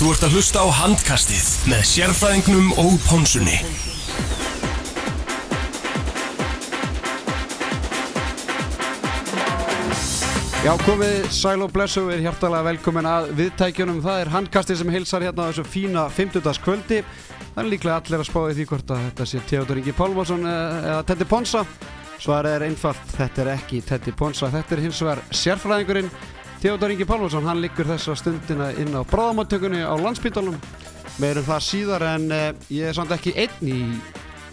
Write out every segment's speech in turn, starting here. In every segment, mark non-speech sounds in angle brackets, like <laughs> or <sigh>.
Þú ert að hlusta á handkastið með sérfræðingnum og pónsunni. Já, komið sæl og blessu, við erum hjartalega velkomin að viðtækjunum. Það er handkastið sem hilsar hérna á þessu fína 50. kvöldi. Það er líklega allir að spáði því hvort að þetta sé Theodor Ingi Pálmarsson eða Teddy Ponsa. Svarið er einfalt, þetta er ekki Teddy Ponsa, þetta er hins vegar sérfræðingurinn Theodor Ingi Pálmarsson. Hann liggur þessa stundina inn á bráðamáttökunni á landsbytalum. Meirum það síðar en eh, ég er samt ekki einn í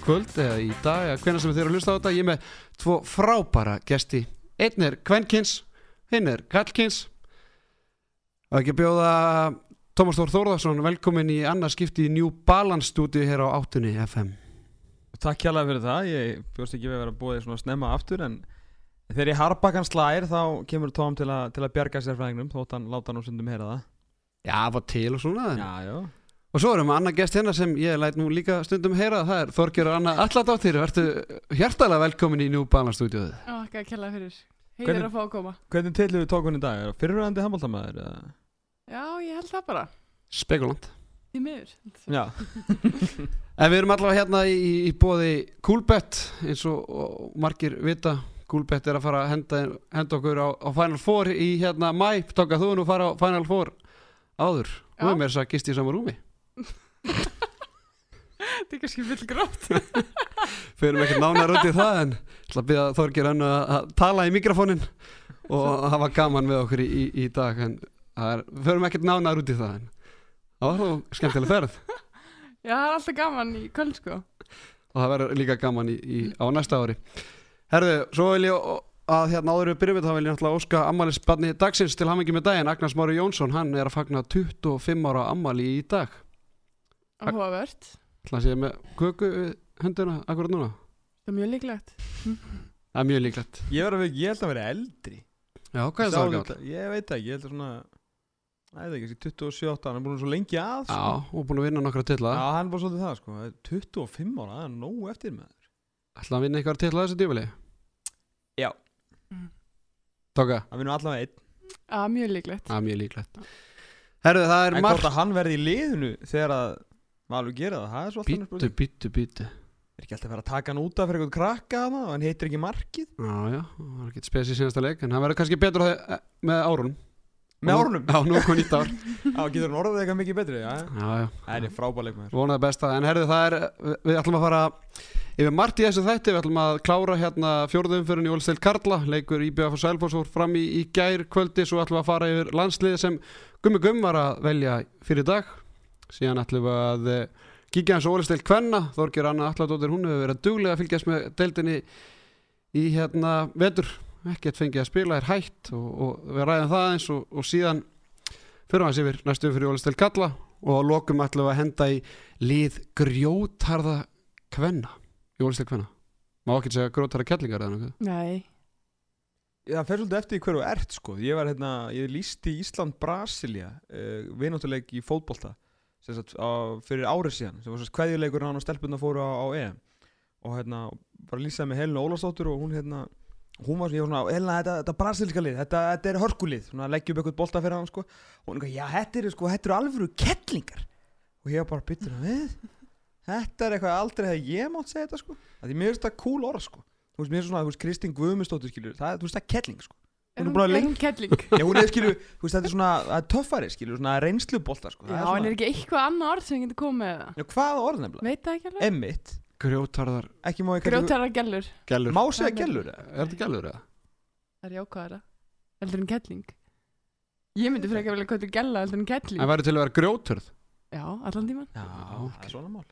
kvöld eða í dag eða hvernig sem þið eru að hlusta á þetta. Ég er með tvo frábæra gesti. Einn er Kvenkins hinn er Kallkins og ekki bjóða Tómas Þór Þórðarsson velkomin í annars skipti í New Balance stúdíu hér á áttunni FM Takk hjálpa fyrir það, ég bjóst ekki við að vera búið svona snemma aftur en þegar ég harpa hann slær þá kemur Tóm til, a, til að bjarga sérfræðingnum þótt hann láta hann úr sundum heyra það Já, það var til og svona en- Já, já og svo erum við annar gest hérna sem ég læt nú líka stundum heyra það er Þorgjör Anna Alladóttir verður hjartalega velkomin í New Balance stúdíuð Já, ekki að kella fyrir. Heiður að fá að koma. Hvernig tillu við tók hann í dag? Er það fyrirvæðandi handbóltamæður? Já, ég held það bara. Spekulant Því miður. Já, <laughs> En við erum allavega hérna í, í bóði Coolbet eins og, og margir vita Coolbet er að fara að henda, henda okkur á, á Final Four í hérna mæ tóka þú nú fara á Final Four áður. Og við með þess að gist í sama rúmi. Þetta er kannski full grótt. <laughs> fyrir ekkert nánar út í það en ætla að byrja Þorgir að að tala í mikrofónin og hafa gaman með okkur í, í, í dag en er, fyrir ekkert nánar út í það en það var þá skemmtileg ferð. <laughs> Já, það er alltaf gaman í kvöld, sko. og það verður líka gaman í, í, á næsta ári Herðu, svo vil ég að hérna áður við byrjum við þá vil ég náttúrulega óska ammælisbarni dagsins til hamingi með daginn. Agnars Mári Jónsson, hann er að fagna 25 ára ammæli í dag. Áhugavert. ætla að sé með köku við höndina akkurat núna? Það er mjög líklegt. það er mjög líklegt. Ég, að, ég held að vera eldri. Já, hvað er það þetta- Ég veit ekki, ég held að svona Það er ekki, 27, hann er búin svo lengi að sko. Já, og búin að vinna nokkra titla Já, hann var svolítið það sko. 25 ára, það er nógu eftir með ætla að vinna eitthvað titla þessu djúvili Já. Tóka, Það vinnur allavega einn. Já, mjög líklegt. það er mjög líklegt. Herðu, það er En margt hvort að hann verði í liðinu þegar að Valur gera það, það er svo alltaf önnur Bítu, spurning. bítu, bítu Er ekki alltaf að fara að taka hann út af fyrir eitthvað krakka hana og hann heitir ekki markið? Já, já, það var ekki spes í síðasta leik en hann verður kannski betur á því eh, með árunum Með árunum? Já, nú komið nýtt ár. <laughs> Já, getur hann orðað eitthvað mikið betri, já Já, já, Það er frábæleik með vonaði besta. En herðu, það er, við- ætlum að fara yfir margt í þessu þætti. Við ætlum að klára hérna fjórðum fyrir Jólisteil Karla. Leikur IBF og Sælfors fór fram í, í gær kvöldi. Svo ætlum við að fara yfir landslið sem Gummi Gumm var að velja fyrir dag. Síðan ætlum við að eh, kíkja hans Jólisteil Kvenna. Þorgir Anna Alladóttir, hún hefur verið duglega að fylgjast með deildinni í hérna vetur ekkert fengið að spila, er hætt og, og við ræðum það eins og, og síðan fyrir hans yfir næstum fyrir Jólistel Kalla og að lokum ætlum við að henda í lið grjótarða kvenna Jólistel kvenna. Má ekki segja grjótarða kellingar eða nokkuð? Nei. Það fer svolítið eftir hverju ert sko. Ég var hérna, ég lísti Ísland-Brasilia uh, Vináttuleik í fótbolta sem sagt, á, fyrir árið síðan sem var svo kveðjuleikur hann og stelpunna fóru á, á EM. Og hérna, bara lýsaði með Helena Ólafsdóttur og hún hérna hún var svona, Helena, þetta, þetta brasilíska lið þetta, þetta er hörkulið, svona leggjum eitthvað bolta fyrir hann sko, hún er já, þetta eru sko, þetta eru alvöru kettlingar og ég var bara byttur að við þetta er eitthvað aldrei þegar ég mátt segja þetta sko, að því mér finnst það cool orð sko þú veist, mér er svona, þú veist, Kristín Guðmundsdóttir skilur, það, þú veist, það er kettling sko Er Hún er að er hún kettling? Já, hún er skilur, þú veist, þetta er svona, það er töffari skilur, svona reynslubolta sko Já, það er en er ekki eitthvað annað orð sem getur komið með það? Já, hvaða orð nefnilega? Veit það ekki alveg? Emmitt, grjótarðar ekki má ég kalla Grjótara gellur. gælur Má segja gellur eða? er þetta gælur eða? Það er jákvæðara. Heldur en kettling. Ég myndi frekar velja hvað til gella heldur en kettling. en væri til að vera grjóturð Já, allan tíman. Já, ok. það er svona mál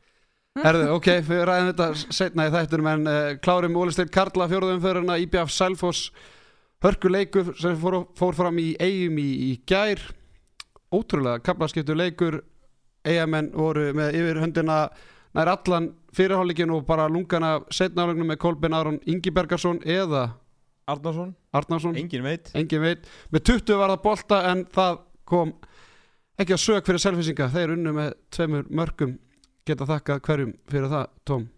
Herðu, ok, við ræðum þetta setna í þættunum en uh, klárum Ólisteinn Karla fjórðum umföruna IBF Selfoss hörkuleikur sem fór, fór fram í eigum í, í gær ótrúlega kaplaskiptu leikur eigamenn voru með yfir höndina nær allan fyrirhállíkin og bara lungana setna álegnum með Kolben Aron Ingibergarsson eða Arnarsson, Arnarsson, engin veit. Engin veit. Með 20 var það bolta en það kom ekki að sög fyrir selfisinga þeir unnu með tveimur mörgum. Geta þakkað hverjum fyrir það, Tom.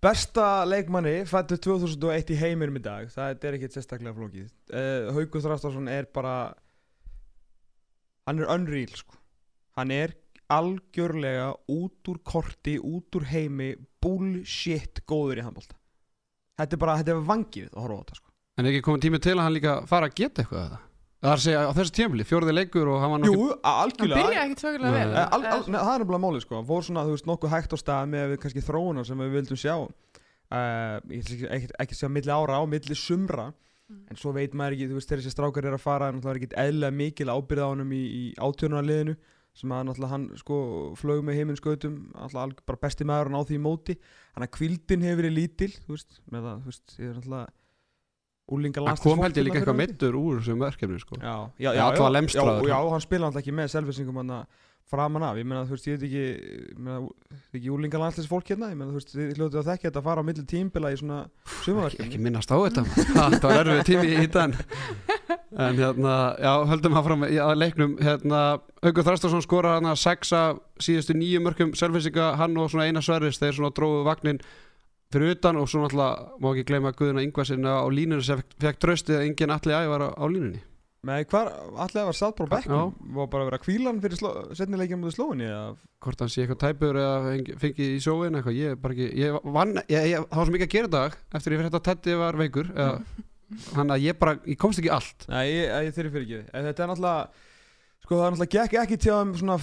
Besta leikmanni fættu 2001 í heiminum í dag. Það er ekkert sérstaklega flókið. Uh, Haukur Þrastarsson er bara Hann er unreal sko. Hann er algjörlega út úr korti, út úr heimi bullshit góður í handbólta þetta er bara, þetta er vangið að horfa á þetta sko. En er ekki komið tími til að hann líka fara að geta eitthvað að það? Það er að segja á þessu tímli, fjórði leikur og hann var Jú, nokkuð Hann algjörlega byrjaði ekkert svakalega Nei. vel Eh, al, al, nei, það er nefnilega málið sko, hann fór svona, þú veist, nokkuð hægt á stað með við kannski þróunar sem við vildum sjá uh, ekki, ekki, segja milli ára á, milli sumra Mm. en svo veit maður ekki, þú veist, þegar þessi strákar er að fara náttúrulega er ekki eðlega mikil ábyrð á honum í, í átjónarliðinu sem að náttúrulega hann sko flög með heiminn skautum náttúrulega bara besti maður á því móti. Hann að kvildin hefur verið lítil þú veist, með það, þú veist, ég er náttúrulega úlinga Hann kom held ég líka eitthvað mittur úr þessum verkefni sko. Já, já, Já, já, já, hann spila alltaf ekki með selvfessingum hann framan af, ég meina þú veist, ég veit ekki ekki úlinga landsleis fólk hérna? Ég meina þú veist, þið hljótið að þekki þetta að fara á milli tímbila í svona ekki, sumaverkefni ekki minnast á þetta Þetta var erfið tími í þann En hérna, já, höldum að fram að leiknum. Hérna, Haukur Þrastarsson skorar hann að sexa síðustu nýju mörgum selfisinga, hann og svona eina sverris þeir svona dróðu vagnin fyrir utan og svo náttúrulega má ekki gleyma Guðuna Ingvarsinn á línunni sem fekk, tröstið að enginn allir ævar á, á línunni með hvar, allega var satt bara Já. var bara að vera kvílan fyrir sló, setnileikja mútið slóinni eða? Hvort hann sé eitthvað tæpur eða fengi- fengið í sjóin eitthvað, ég bara ekki ég vann, það var svo mikið að gera dag eftir ég fyrir þetta Teddy var veikur eða, hann að ég bara, ég komst ekki allt. Nei, ég, ég þeirri fyrir ekki. En þetta er náttúrulega sko það er náttúrulega gekk ekki til að svona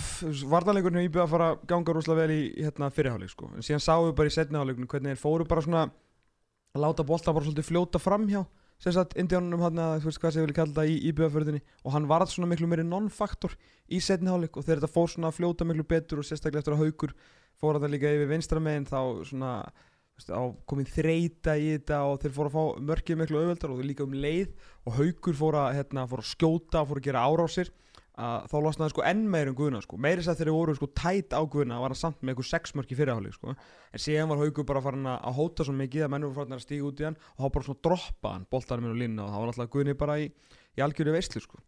vartanleikurinn í IBA að fara að ganga rúslega vel í hérna fyrirháleik sko. En síðan sáum við bara í setniháleikunum hvernig þeir fóru bara svona að láta bolta bara svolítið fljóta framhjá sem sagt indjánunum hann að þú veist hvað sem ég vil kalla þetta í IBA-förðinni og hann varð svona miklu meiri non-faktor í setniháleik og þegar þetta fór svona að fljóta miklu betur og sérstaklega eftir að haukur fór þetta líka yfir vinstra megin þá svona á komið þreita í þetta og þeir fóru að fá mörkið miklu auðveldar og líka um leið. Og haukur fór að, hérna, fór að skjóta fór að gera árásir að þá losnaði sko enn meir um Guðna sko. meiri þess að þeir voru sko tætt á Guðna var hann samt með eitthvað sex mörk í fyrirháleik sko. en síðan var haukur bara farin að að hóta svo mikið að mennur voru farin að stíga út í hann og þá bara svona droppa hann boltanum inn á línna og þá var alltaf Guðni bara í, í algjöru veislu sko.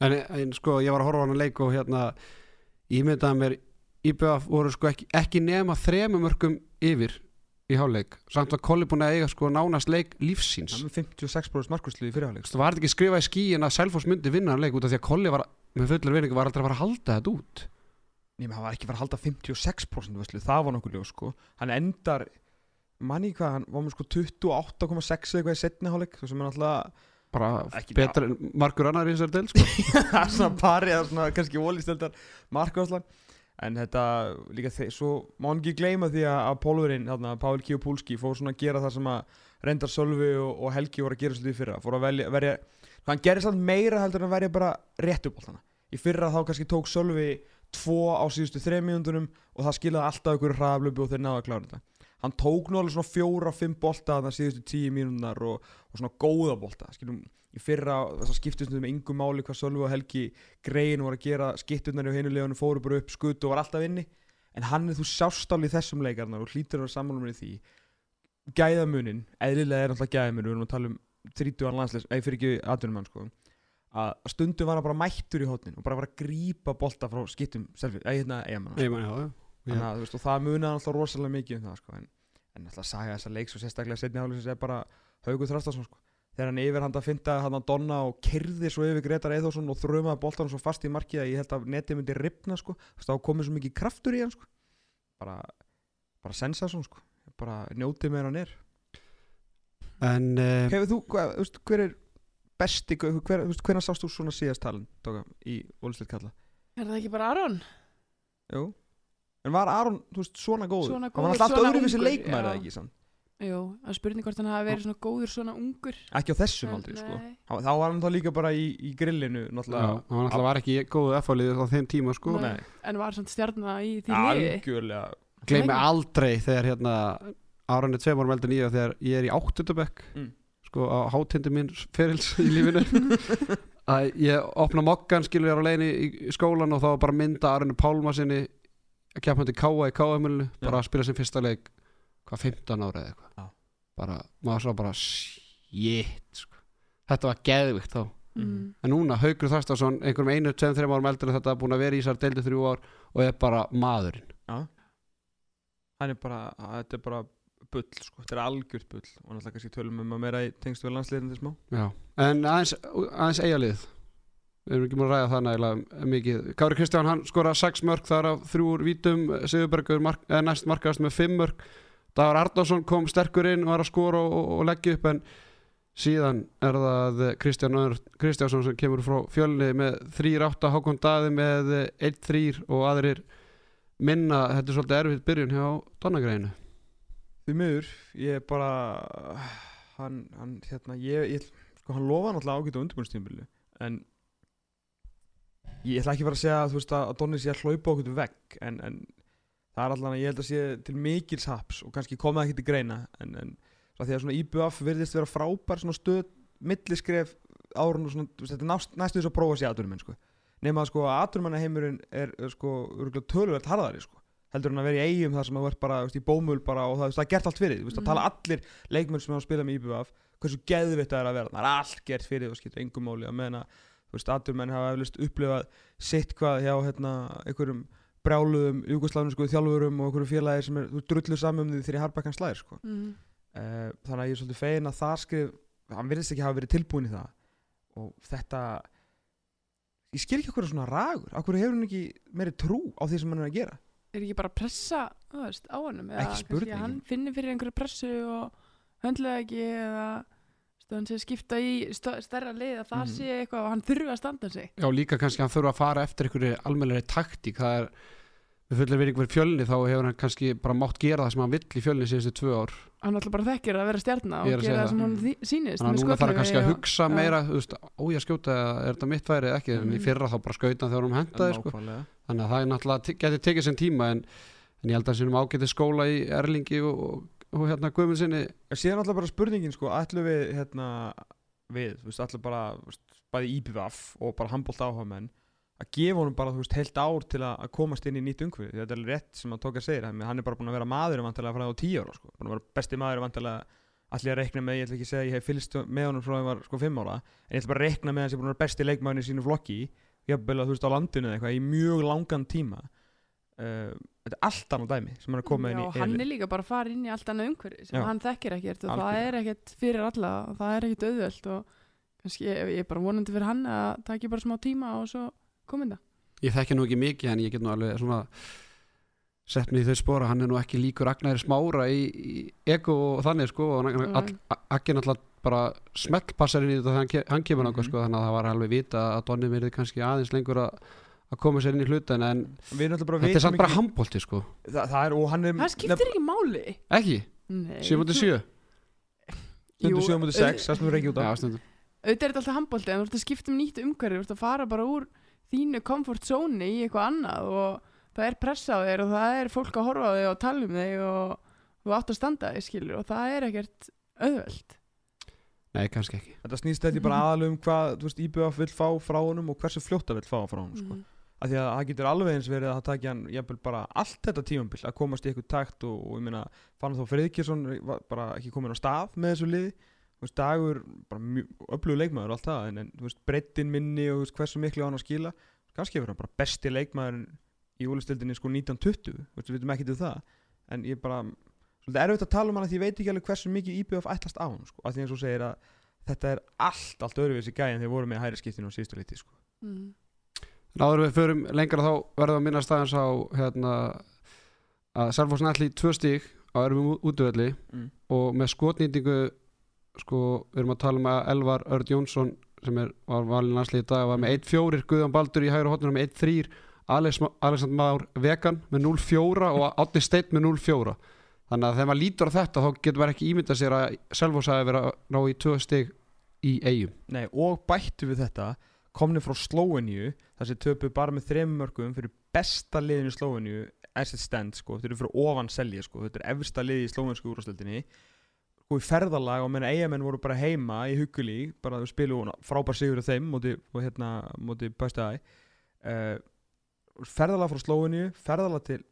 en, en sko, ég var að horfa hann leik og hérna, ég myndaði mér IBF voru sko ekki, ekki nema þrema mörgum yfir í háleik, samt var Kolli búin að eiga sko nánast leik með 56% markuslu í fyrirháleik það var ekki skrifað í skíin að Selfoss myndi vinna hann leik út af því að Kolli var, með fullar vinningu var aldrei að fara að halda þetta út? Nefnir, hann var ekki fara að halda 56% veislu, það var nokkuð ljós sko. hann endar manni hvað, hann var með sko 28,6 eitthvað í setni hálfleik sem er náttúrulega bara Ekki- betra en margur annar í þessari del sko. <laughs> það er svona pari eða svona kannski ólistildar markværslan en þetta líka þeir, svo má hann ekki gleyma því að, að Pólverinn, þarna, Páll Kjopúlski fór svona að gera það sem að reyndar Sölvi og, og Helgi voru að gera svolítið fyrra. Fór að verja, hann gerir samt meira heldur en að verja bara rétt upp alltaf í fyrra þá kannski tók Sölvi tvo á síðustu þreim mínúndunum og það skilaði alltaf ykkur hraðaflöpu og þeir náðu að klára þetta. Hann tók nú alveg svona fjóra, fimm bolta þarna síðustu tíu mínúndar og, og svona góða bolta. Skilum, í fyrra þess að skiptist um engu máli hvað Sölvi og Helgi greiðin voru að gera skipturnar og hinulegunum fóru bara upp skutt og var alltaf inni. En hann er þú sjástál í þessum leikarnar og hlýtur að vera sammálum í því. Gæðamunin, eðlilega er alltaf gæðamunin við erum að tala um 30 landsleis eða fyrir ekki atvinnumann sko að að stundum var hann bara mættur í hótnin og bara var að grípa bolta frá selfie, eða hérna að, veist, og það munaði alltaf rosalega mikið um það sko. en, en alltaf saga þessa leiks og sérstaklega setni hálfins er bara Haugur Þrastarsson sko. þegar hann yfir hann að finna hann að donna og kerði svo yfir Gretar Eithórsson og þrömaði boltanum svo fast í markið að ég held að netið myndi ripna sko. Þá komið svo mikið kraftur í hann sko. bara, bara sensasson sko. bara njótið með hann er En uh, Hefur þú, hvað, hver er besti, hver, hvernig sást þú svona síðast talin tóka, í Ólislið kalla Er það ekki bara Aron? Jú En var Aron, veist, svona góður? Svona Hann var góður, alltaf svona öðruvísi leikmæri ekki sann? Jú, það er spurning hvort hann hafi verið svona góður svona ungur Ekki á þessum aldrei, sko. Þá þá var hann þá líka bara í, í grillinu já, hann alltaf var ekki góðu F-fálið á þeim tíma sko. Nei. Nei. En var svona stjarna í því algjörlega Gleymi aldrei þegar hérna áraðinu tveim árum eldur nýja þegar ég er í áttundabekk Mm. Sko á hátindi mín ferils í lífinu <laughs> að ég opna mokkan skilur ég á leiðinni í skólan og þá var bara mynda Arinu Pálma sinni að kemja til K.A. í K.A.M.ulinu bara að spila sem fyrsta leik hvað 15 ára eða eitthvað Já. bara, maður svo bara shit sko. þetta var geðvikt þá mm. en núna Haugur Þarstarsson einhverjum einu, tveim, þreim árum eldur þetta búin að vera í þessar deildu þrjú ár og er bara maðurinn Hann er bara, þetta er bara bull, sko Þetta er algjört bull. Og náttúrulega kannski tölum um að meira í tengstu við landsliðin til smá. Já. en aðeins, aðeins eigalið. Við erum ekki múin að ræða það nægilega mikið. Kári Kristján hann skora 6 mörg þar af þrjúr vítum. Sigurbergur mark, næst markast með 5 mörg Dagur Arnarsson kom sterkur inn var að skora og, og, og leggja upp en síðan er það Kristján Kristjánsson sem kemur frá fjölni með 3-8 Hákon Daði með 1-3 og aðrir minna, þetta er svolítið erfitt byrjun hjá Donnagreinu Því miður, ég er bara hann, hann hérna ég, ég, sko, hann lofa náttúrulega ágætt á undirbúinstímbilu en ég ætla ekki að fara að segja að, veist, að Donni sé að hlaupa okkur vegg en, en það er alltaf, ég held að sé til mikils haps og kannski komið ekki til greina en, en því að svona IBF virðist vera frábær svona stöð, milliskref árun og svona, þetta er nást, næstu þess að prófa að sé aðdurumenn, sko. Nema að sko að aðdurumennaheimurinn er sko tölvöld harðari, sko heldur hann að vera í eigum þar sem að vera bara, veist, í bómul bara og það, það er gert allt fyrir, veist, að tala allir leikmenn sem hafa spilað með IBF, hversu geðvitt það er að vera, það er allt gert fyrir og skiptir engum máli. Að þú veist, aðdurumenn hafa eflust upplifað sitt hvað hjá, hérna, einhverjum brjáluðum, júgosláfinsku þjálfurum og einhverju félagir sem er drullu saman um því þegar Harbakkan slæðir sko. mm. uh, þannig að ég er svolítið fegin að það skrif hann virðist ekki hafa verið tilbúin í það. Og þetta ég skil ekki okkur svona ragur. Okkur hefur hann ekki meiri trú á því sem hann er að gera er ekki bara að pressa veist, á honum? Eða kannski hann finnir fyrir einhverju pressu og höndlega ekki eða hann sé skipta í stærra lið að það Mhm. sé eitthvað og hann þurfi að standa sig. Já, líka kannski hann þurfa að fara eftir einhverju almennari taktík, það er við fullir verið einhver fjölni þá hefur hann kannski bara mátt gera það sem hann vill í fjölni síðustu tvö ár hann alltaf bara þekkir að vera er og gera það það. sem hann sýnist með núna þarf hann kannski að hugsa Já. meira veist, ó ég skjóta, er þetta mitt færi eða ekki en í Mhm. fyrra þá bara skauta hann þegar hann hendaði sko. Þannig að það er náttúrulega geti tekið sinn tíma en, en ég held að hann sinum ágæti skóla í Erlingi og, og, og hérna Guðmund sinni síðan alltaf bara spurningin sko, ætlum við hérna, við, veist, og að gefa honum bara, þú veist, heilt ár til að komast inn í nýtt umhverfi, þetta er rétt sem að tóka segir, hann er bara búin að vera maður vantilega frá tíu ára, sko, búin að vera besti maður vantilega, allir að reikna með, ég ætla ekki að segja ég hef fylgst með honum frá því að hann var sko fimm ára, en ég ætla bara að reikna með hann sé búin að vera besti leikmaðurinn í sínu flokki, jafnvel að þú veist á landinu eða eitthvað, í mjög langan tíma uh, þetta er allt annað dæmi sem hann er komið inn í Já, hann er líka bara að fara inn í allt annað umhverfi sem Já. hann þekkir ekkert og það Algjörlega. er ekkert fyrir alla og það er ekkert auðvöld og kannski ég, ég er bara vonandi fyrir hann að það taki bara smá tíma og svo komin það? Ég þekki nú ekki mikið en ég get nú alveg svona sett mig í þau spóra, hann er nú ekki líkur Agnæri Smára í, í ego og þannig sko og hann- all- a- Aggi náttúrulega bara smellpassar inn í þetta þegar hann, ke hann kemur náttúrulega Mhm. sko þannig að það var alveg vita að Donni verið kannski aðeins lengur að að koma sér inn í hlutin en alltaf þetta er samt bara handbólti sko. Þa, það er, og hann er það skiptir ekki máli. Ekki, Nei, 7.7 stundu Jú, 7 mútið 6, það sem við reykja út stundum auðvitað er þetta alltaf handbólti en þú ert að skipta um nýtt umhverfi þú ert að fara bara úr þínu comfort zone í eitthvað annað og það er pressa á þér og það er fólk að horfa á þig og tala um þig og þú átt að standa þig skilur og það er ekkert auðvöld Nei, kannski ekki þetta snýst þetta bara aðalum hvað þú veist, IBF vill fá frá honum og hversu fljótt það vill fá frá honum sko. mm. af því að það getur alveg eins verið að það takja hann jafnvel bara allt þetta tímambil að komast í eitthvað takt og, og ég meina fann þó Friðkjesson var bara ekki komin á stað með þessu liði þú veist, dagur, bara öflugur leikmaður og allt það, en, en breyttin minni og veist, hversu miklu á hann að skila kannski verður hann bara besti leikmaður í úlistildinni sko 1920 þú veist, við veitum ekki til það en ég bara, svolítið erfitt að tala um hann að því ég veit ekki alveg hversu mikið IBF ætlast á hann sko, af því eins og þú segir að þetta er allt, allt öðruvísi gæði en þeir voru með hæri skiptinu á síðustu liti sko. Mm. En áður en við förum lengra þá verðum við að minna staðans á hérna, að Selfoss nætli tvö stík á erfum útvöldi mm. og með skotnýtingu sko, við erum að tala um að Elvar Örd Jónsson sem er, var valin landslið í dag var með 1-4, Guðjón Baldur í hægur hotnum með 1-3, Alex, Alexander Már Vegan með 0-4 og Átni Steinn með 0-4 þannig að þegar maður lítur á þetta þá getur maður ekki ímyndað sér að verið að ná í tvö stík í eigum Nei, og bættu við þetta komni frá Slóeníu þar sem töpu bara með þrem mörgum fyrir besta liðinu í Slóeníu as it stands, sko, þetta eru fyrir ofan selja sko, þetta er efsta liði í slóvensku úrástöldinni og í ferðalag og menn eigamenn voru bara heima í Huguli bara að spilu frábær sigur af þeim móti, og hérna, móti Bæstæði uh, ferðalag frá Slóeníu ferðalag til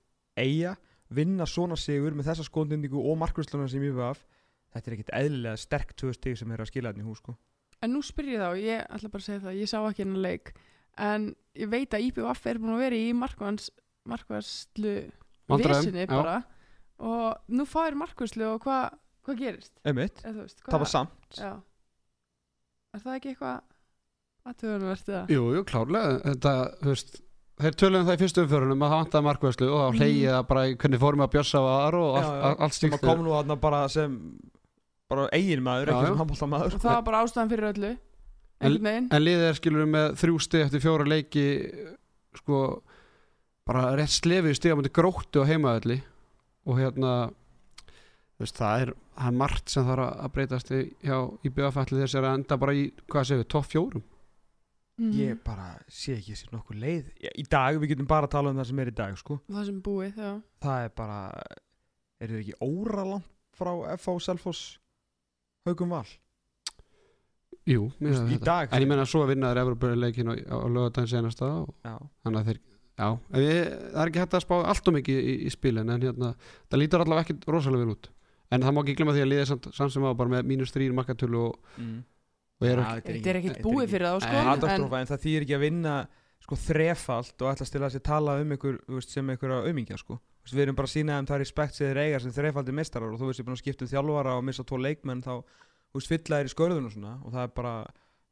eiga vinna svona sigur með þessa skóndindingu og markværslunar sem ég við af þetta er ekkit eðlilega sterk tvö stig sem er að skila hérna í hús sko. En nú spyr ég þá, ég ætla bara að segja það, ég sá ekki hennar leik en ég veit að IPVF er búin að vera í markvans, markværslu Vandræðum, vesinni já. bara og nú fáir markværslu og hvað hva gerist? Einmitt, Eða, þú veist, það var samt. Já. Er það ekki eitthvað aðtöðunum verðstu það Jú, jú, klárlega. Þetta, þú veist þeir töluðum það í fyrstu umförunum að það vantaði markvæslu og þá Mhm. hleyið það bara í hvernig fórum að bjössa var og allt, já. allt sem stíkt að kom nú þarna bara sem bara eigin maður, Já, ekki já. sem handbóltamaður og það var bara ástæðan fyrir öllu einhvern veginn. En liðið er skilur með þrjú stið eftir fjóra leiki sko bara rétt slefið í stiga mútið gróttu á heimaðalli og hérna veist, það er, það er margt sem þarf að breytast í, hjá, í byggafætli þess að enda bara í, hvað séu, topp fjórum? Mhm. ég bara sé ekki sér nokkuð leið. Já, í dag, við getum bara að tala um það sem er í dag sko. það sem búið, já. Það er bara er þið ekki óralangt frá FH Selfoss Haugum Val? Jú, Þú veist, í dag en ég menna svo vinnaður Evropaleikin á, á lögadaginn senasta þannig að þeir já, við, það er ekki hægt að spá allt og mikið í, í spilin en hérna, það lítur allavega ekki rosalega vel út en það má ekki glemma því að liðið samt, samt sem á bara með mínus þrýr markatölu og, mm. og er Já, þetta er ekkert búið fyrir þá sko en, Katastrófa, en það þýðir ekki að vinna sko þrefalt og ætla að stila að sér tala um ykkur þú veist, sem ykkur að umingja sko Þú veist, við erum bara að sína þeim það respekt sem þeir eiga sem þrefaldi mistarar og þú veist ég er búin að skipta um þjálfara og missa tvo leikmenn þá fylla þeir í skörðun og svona og það er bara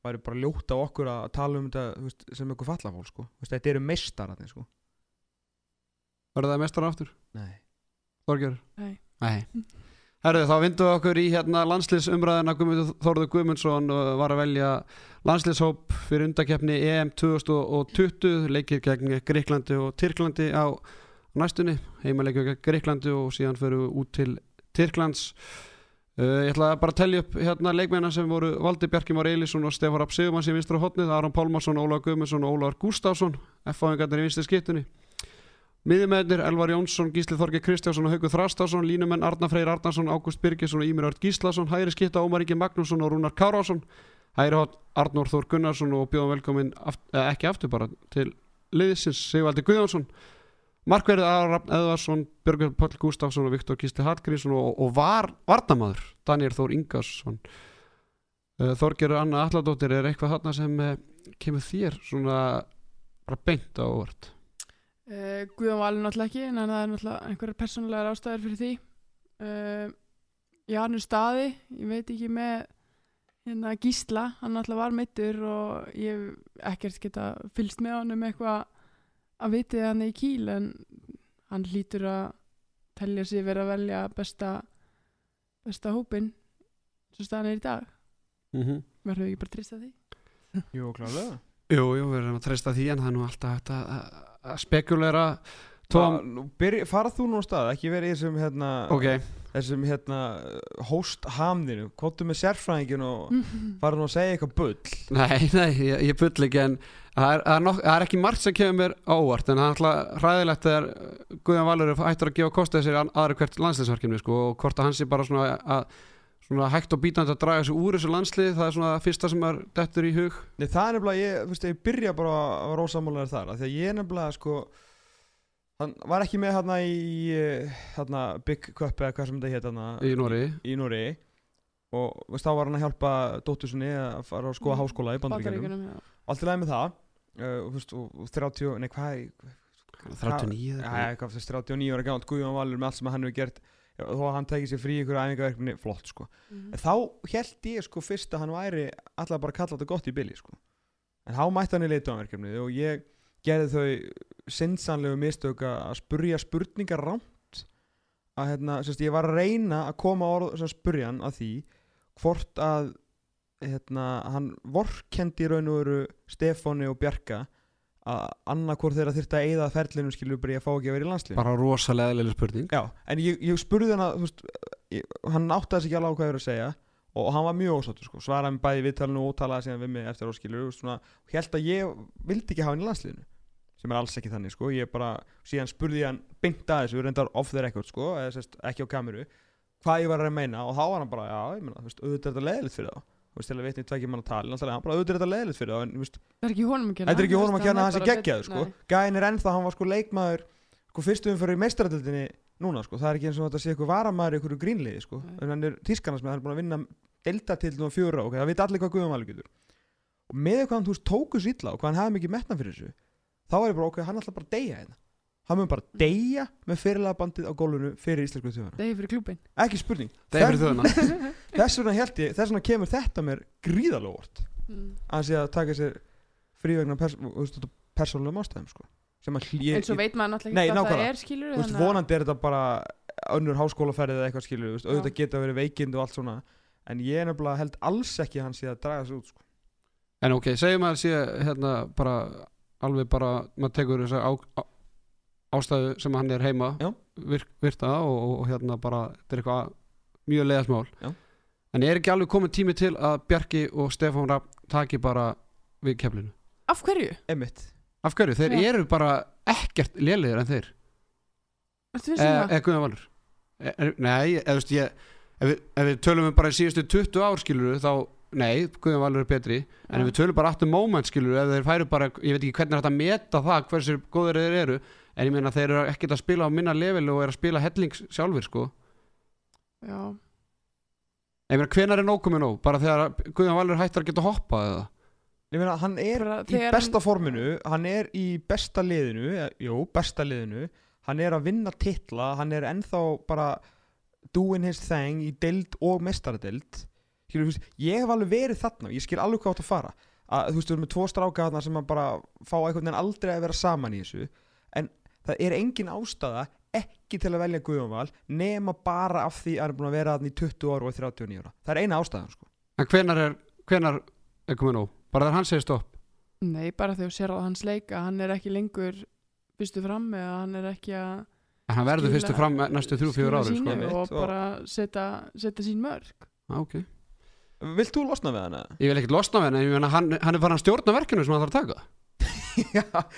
væri bara ljótt á okkur að tala um þetta þú veist, sem ykkur fallafól sko Þú veist, þetta eru mistarar sko verður það mestar aftur, Nei Þorgjör? Nei. Nei. Herðu, þá vindum við okkur í hérna landsliðsumræðina Guðmundur Þórður Guðmundsson uh, var að velja landsliðshóp fyrir undakeppni EM 2020 leikir gegn Greiklandi og Tyrklandi á næstunni. Heimaleikju gegn Greiklandi og síðan fyrir út til Tyrklands. Uh, ég ætla bara að tellja upp hérna leikmennar sem voru Valdi Bjarkimar Eilisson og Stefán Rapp Sigurmanns í vinstra hotnið, Aron Pálmarsson, Ólaug Guðmundsson og Ólaug Gustafsson F-fáingarnir í vinstri skiptunni Miðjumennir Elvar Jónsson, Gísli Þorge Kristjánsson og Haugur Þrastásson, línumenn Arna Freyr Arnarsson, Ágúst Birgisson og Ímir Ört Gíslason, hægri skitta Ómar Ingi Magnússon og Rúnar Kárásson, hægri hótt Arnór Þór Gunnarsson og bjóðum velkomin aft, eh, ekki aftur bara til liðsins Sigvaldi Guðjónsson, Markverðið Arab Eðvarsson, Björgur Páll Gustafsson og Viktor Gísli Hallgrímsson og, og var Vardamaður, Daniel Þór Ingarsson. Þorgerur Anna Alladóttir er eitthvað þarna sem eh, kemur þér svona bara beint á óvart. Uh, Guðan Valur náttúrulega ekki en það er náttúrulega einhverjar persónulegar ástæður fyrir því. Uh, Janur Staði ég veit ekki með hérna Gísla, hann náttúrulega var meittur og ég hef ekkert geta fylgst með honum eitthvað að vitið hann í kýl en hann hlýtur að telja sig verið að velja besta besta hópin sem staðan er í dag. Mm -hmm. verður við ekki bara trist að því? Jú, klálega. Jú, jú, við erum að treysta því en það er nú alltaf hægt að, að, spekulera. Tóm... Tóm, Farað þú nú á stað, ekki verið í þessum hérna, ok, þessum hérna host hamninu, kottu með sérfræðingin og farað nú að segja eitthvað bull. Nei, <laughs> nei, ég, ég bull ekki en það er, það, er nok, það er ekki margt sem kemur mér á óvart en það er alltaf hræðilegt þegar Guðjón Valur er hættur að gefa kostið sér aðra hvert landsliðsverkefni sko, og hvort að hans er bara svona, að, svona hægt og bítandi að draga sig úr þessu landslið það er svona það fyrsta sem er dettur í hug. Nei, það er nefnilega, ég, þú veist, ég byrja bara að vera ósammálaður þar, af því að ég nefnilega, sko, hann var ekki með hérna í, eh, hérna, Big Cup eða hvað sem þetta heit hérna í Nóri í Núri og, veist, þá var hann að hjálpa dóttursunni að fara að skoða Mm, háskóla í já. Allt í lagi með það, uh, þú veist, og, og 30, nei, hvað er, 39 Já, eða eitthvað, þú veist, 39 ára gátt Guðjón Valur með allt sem hann hefur gert, þó að hann tekið sér frí ykkur æfingaverkefni, flott, sko. Mhm. En þá held ég sko fyrst að hann væri alltaf bara kalla þetta gott í bili sko. En þá mætti hann í leituanverkefnið og ég gerði þau sinnsanlegu mistök að spurja spurningar rámt að hérna, sérst, ég var að reyna að koma orð sem spurja hann að því hvort að hérna, hann vorkendi raun og veru Stefáni og Bjarka að annarkvort þeirra þyrfti að eyða ferlinum skilur bara ég að fá ekki að vera í landslið bara rosalega eðlileg spurning. Já, en ég, ég spurði hann að hann áttaði sig ekki alveg hvað ég er að segja og hann var mjög ósáttur sko, svaraði mig bæði viðtalinu og talaði síðan við mig eftir áskilur og held að ég vildi ekki hafa hann í landsliðinu sem er alls ekki þannig sko, ég bara síðan spurði hann beint að þessu, reyndar off the record sko, eða sérst ekki á kameru hvað ég var að meina og þá var hann bara, já, ég meina, þú veist, auðvitað er þetta leðilegt fyrir þá veist, til að vitni tveikja mann að tala, náttúrulega, hann bara auðvitað þetta leðilegt fyrir þá, en veist, Það er ekki honum að kenna. Þetta er ekki honum að kenna bara geggjaður betur- sko. Gæin er ennþá, hann var sko leikmaður sko fyrstu umfyrir í meistaradöldinni núna sko, það er ekki eins og þetta sé eitthvað varamaður í einhverju grínliði sko, en hann er tískarnas með, hann er búin að vinna deltatildin og fjóra, ok, það veit allir hvað Valur getur. Og með hvað hann þú veist tóku svo illa og hvað hann hafði mikið metna fyrir þessu þá er ég bara, ok, hann ætla bara að deyja hérna hann mun bara deyja með fyrirlega bandið á gólfinu fyrir íslensku þjóðana Degi fyrir klúbin ekki spurning, það er fyrir þjóðuna <laughs> þess vegna held ég, þess vegna kemur þetta mér gríðalega óvart mm. að hann sé að taka sér frí vegna pers persónulegum ástæðum sko. að en svo veit maður náttúrulega Nei, ekki hvað það er skilur Þú veist, vonandi er þetta bara önnur háskólaferðið eða eitthvað skilur, þú veist, auðvitað geta verið veikind og allt svona. En ég er nefnilega held alls ekki að hann sé að draga þessu út sko. En ok, segjum að sé hérna bara alveg bara, maður tekur þess á, ástæðu sem hann er heima Já. virk, virta og, og, og hérna bara, þetta er eitthvað mjög leiðasmál Já. en er ekki alveg komið tími til að Bjarki og Stefán Rapp taki bara við keflinu af hverju? Emmitt af hverju, þeir Já. eru bara ekkert lélegir en þeir viss um eða það? e, Guðjón Valur e, nei, eða þú veist ég ef við, ef við tölum um bara í síðustu 20 ár skilur þá, nei, Guðjón Valur er betri en ef Já. við tölum bara aftur moment skilur ef þeir færu bara, ég veit ekki hvernig er þetta að meta það hversu góður þeir eru en ég meina þeir eru ekkert að spila á minna level og er að spila hellings sjálfur sko Já. ég meina hvenar er nóg komið nóg bara þegar Guðjón Valur hættar að geta hoppað eða Ég meina, hann er í besta forminu, hann er í besta liðinu, eða, jú, besta liðinu, hann er að vinna titla, hann er ennþá bara doing his thing í deild og mestaradeild. Skilur, þú veist, ég hef alveg verið þarna, ég skil alveg hvað átt að fara. Að, þú veist, við erum með tvo stráka þarna sem að bara fá einhvern veginn aldrei að vera saman í þessu, en það er engin ástæða ekki til að velja Guðjónval nema bara af því að hann er búin að vera þarna í 20 ára og 39 ára. Það er eina ástæðan, sko. en hvenar er, hvenar er komið nóg bara þegar hann segir stopp Nei, bara þegar þú sér á hans leika hann er ekki lengur fyrstu fram eða hann er ekki að en hann verður fyrstu fram næstu þrjú, fjögur skila ári sínu sko. Og og- bara setja, setja sín mörg ah, okay. Vilt þú losna við hann eða? ég vil ekkert losna við hann en hann, hann er farin að stjórna verkinu sem hann þarf að taka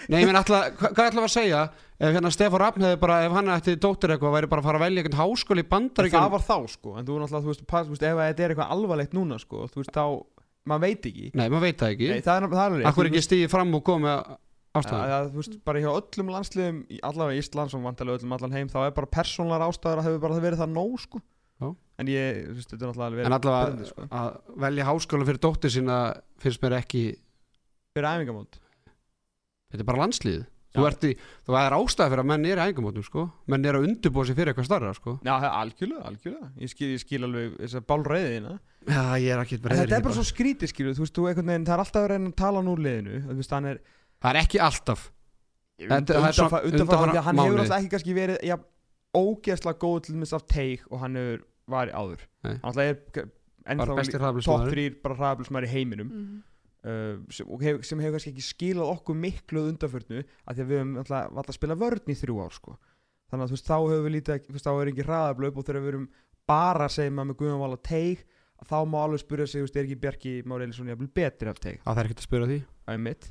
Nei, ég meina, hva- hvað ætla að segja? Ef hérna Stefán Raffn hefði bara, ef hann ætti dóttir eitthvað, væri bara að fara að velja einhvern háskóli í bandaríkjum það var þá sko, en þú náttúrulega, þú veist, pass, þú veist ef þetta er eitthvað alvarlegt núna sko, þú veist, þá, maður veit ekki. Nei, maður veit það ekki. Nei, það er, það er alveg Akkur ekki stíði fram og komið ástæðan ja, þú veist, bara hjá öllum landsliðum í allavega Íslands og vantilega öllum allan heim þá er bara persónlar ástæður að hefur bara verið það nóg sko. Já. En ég, þú veist, þetta er náttúrulega alveg En allavega brennandi, sko. að velja háskóla fyrir dóttir sína finnst mér ekki, Fyrir æfingamót þetta er bara landslið Þú Já. ert í, þú er ástæða fyrir að menn er í æfingamótum sko. Menn er að undirbúa sig fyrir eitthvað starra sko. Já, það algjörlega, algjörlega. Ég skil, ég skil alveg þess að bálreiðina Já, ég er ekki En þetta er bara svo skrítið, skilju, þú veist, þú einhvern veginn, það er alltaf að reyna að tala núr liðinu. Þú veist, hann er Það er ekki alltaf. Þetta- það er svo- undanfa- undanfarandi undanfarna að hann hefur alltaf ekki kannski verið ja, ógeðslega góð til þess af teig og hann hefur var áður. Nei. hann alltaf er ennþá top hraðablismæður 3 bara hraðablismæður í heiminum. Mm. Uh, sem, hef, sem hefur kannski ekki skilað okkur miklu undanförnu af því að við höfum alltaf, að spila vörn í þrjú ár sko. þannig að þú veist, þá höfum við lítið þú veist, þá er ekki hraðablöp og þegar við erum bara að segja maður með Guðjón Val og teig þá má alveg spyrja sig, þú veist, er ekki Bjarki Már Elisson jafnvel betri af teig Það er ekkert að spyrja því Einmitt.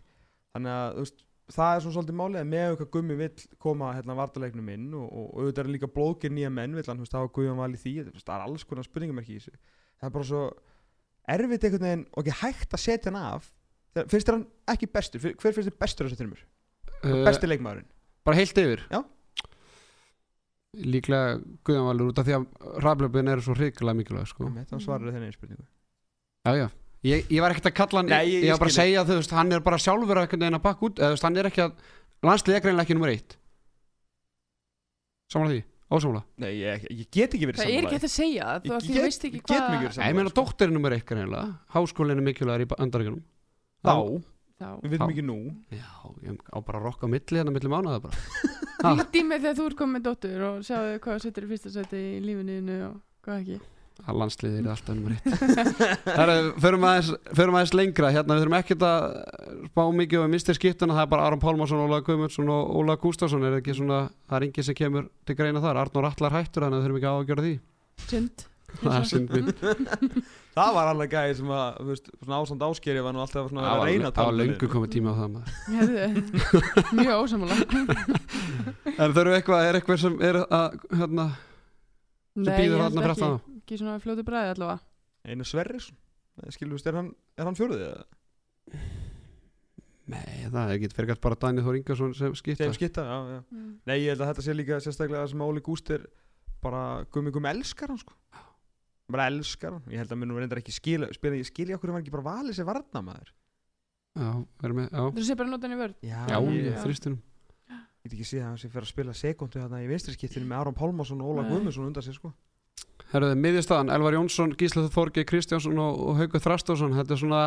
þannig að þú veist, það er svona svolítið málið að með hvað gummi vill koma hérna vartaleiknum inn og, og, og auðvitað er líka blóðgir nýja menn vill hann, þú veist, það var Guðjón val í því það er alls konar spurningamerki í þessu það er bara svo erfitt einhvern veginn og ekki hægt að setja hann af. Þegar- finnst þér hann ekki bestur, Fyr- hver finnst þér bestur þessu þrjumur, uh, besti leikmaðurinn? Bara heilt yfir? Já. Líklega Guðanvalur út af því að raflöfin eru svo hrikalega mikilvæg sko. Einmitt, þá svarar þenni spurningu. Já, já. Ég, ég var ekkert að kalla hann Nei, ég- ég, ég var bara að skil segja að þú veist, hann er bara sjálfur að einhvern veginn að bakka út eða þú veist, hann er ekki að landslið er greinlega ekki nummer eitt. Samanlega því, ósamlega Nei, ég, ég get ekki verið það er ekki hægt að segja það, Ég þú get- þú veist ekki ég get hvað ekki verið Nei, ég meina sko. dóttir er nummer eitt greinlega Háskólinn er mikilvægur í andaríkunum þá, þá. Við veitum ekki nú. Já, ég á bara að rokka á milli hérna milli mánuða bara. <laughs> Í mig þegar þú ert komið með dóttur og sjáðu hvað setur í fyrsta seti í lífinu og hvað ekki að landsliðið er alltaf nummer eitt. <laughs> Herra, förum aðeins, förum aðeins lengra. Hérna, við þurfum ekkert að spá mikið um mistir skiptuna, það er bara Aron Pálmarsson Óla Guðmundsson og Óla Gústafsson er ekki svona, það er enginn sem kemur til greina þar? Arnór Allar hættur, þannig að við þurfum ekki á að gera því <laughs> það er synd <laughs> það var alveg gæði sem að, þú veist, svona ásand áskeri var nú alltaf svona það að reyna að það var liðinu. komið tíma á það Mjög ósamála en þurfum eitthvað, er eitthvað sem er að hérna, sem Nei, býður þarna held fyrir ekki svona fljótu bræði allavega? Einar Sverrisson. Skilur, veist, er hann, er hann fjóruðið eða? Nei, það er ekki fyrir gætt bara Daniel Þór Ingarsson sem skipta. Sem skitta, já, já. Mm. Nei, ég held að þetta sé líka sérstaklega sem Óli Gúst er bara gummi gummi elskar hann sko. Bara elskar hann, ég held að munum reyndar ekki skila spila, ég skilja okkur um hann ekki bara valið sér varnamaður Já, verðum með, já, Þú sé bara nota hann í vörð Já, já, ég, ég, get ekki séð að hann sé fyrir að spila sekundu þarna í vinstri skiptinu með Aron Pálmarsson og Óla. Guðmundsson undan sér sko Herruðu, miðjastæðan, Elvar Jónsson, Gísla Þorgi Kristjánsson og, og Haugur Þrastásson. Þetta er svona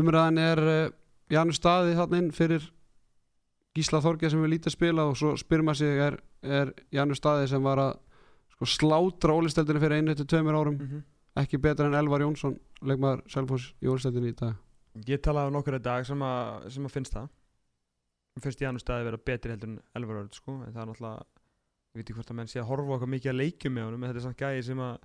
umræðan er uh, Janus Staði þarna inn fyrir Gísla Þorgeir sem við lítið spila og svo spyrir maður sig er, er Janus Staði sem var að sko, slátra ólisteldinu fyrir einu til tveimur árum? Mhm. ekki betur en Elvar Jónsson leikmaður Selfoss í ólisteldinu í dag. Ég talaði um nokkur í dag sem að, sem að finnst það. Finnst Janus staði vera betri heldur en Elvar Örd sko en það er náttúrulega ég veit ekki hvort að menn sé að horfa eitthvað mikið að leikjum með honum en þetta er samt gæði sem að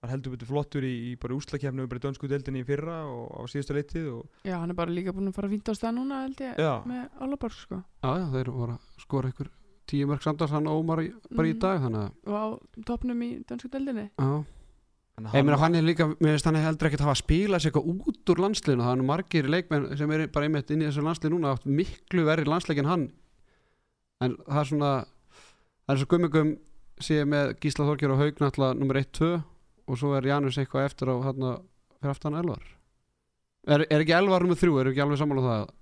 var heldur betur flottur í, í bara úslakefni og bara í dönsku deildinni í fyrra og á síðustu leitið og Já, hann er bara líka búin að fara fínt á stað núna held ég já, með Álaborg sko. Já, já, þeir voru að skora ykkur tíu mörg samtals hann Ómar í, bara í Mhm. dag þannig að og á topnum í dönsku deildinni. Já. Að Ég meina hann er líka, mér finnst hann heldur ekkert hafa að spila sér eitthvað út úr landsliðinu. Það er nú margir leikmenn sem er bara einmitt inn í þessu landslið núna átt miklu verri landsleik en hann. En það er svona það er svo gummigum sé með Gísla Þorkjör og Haug náttúrulega nummer 1-2 og svo er Janus eitthvað eftir á hérna fyrir aftan Elvar. Er, er ekki Elvar nummer 3, er ekki alveg sammála um það? að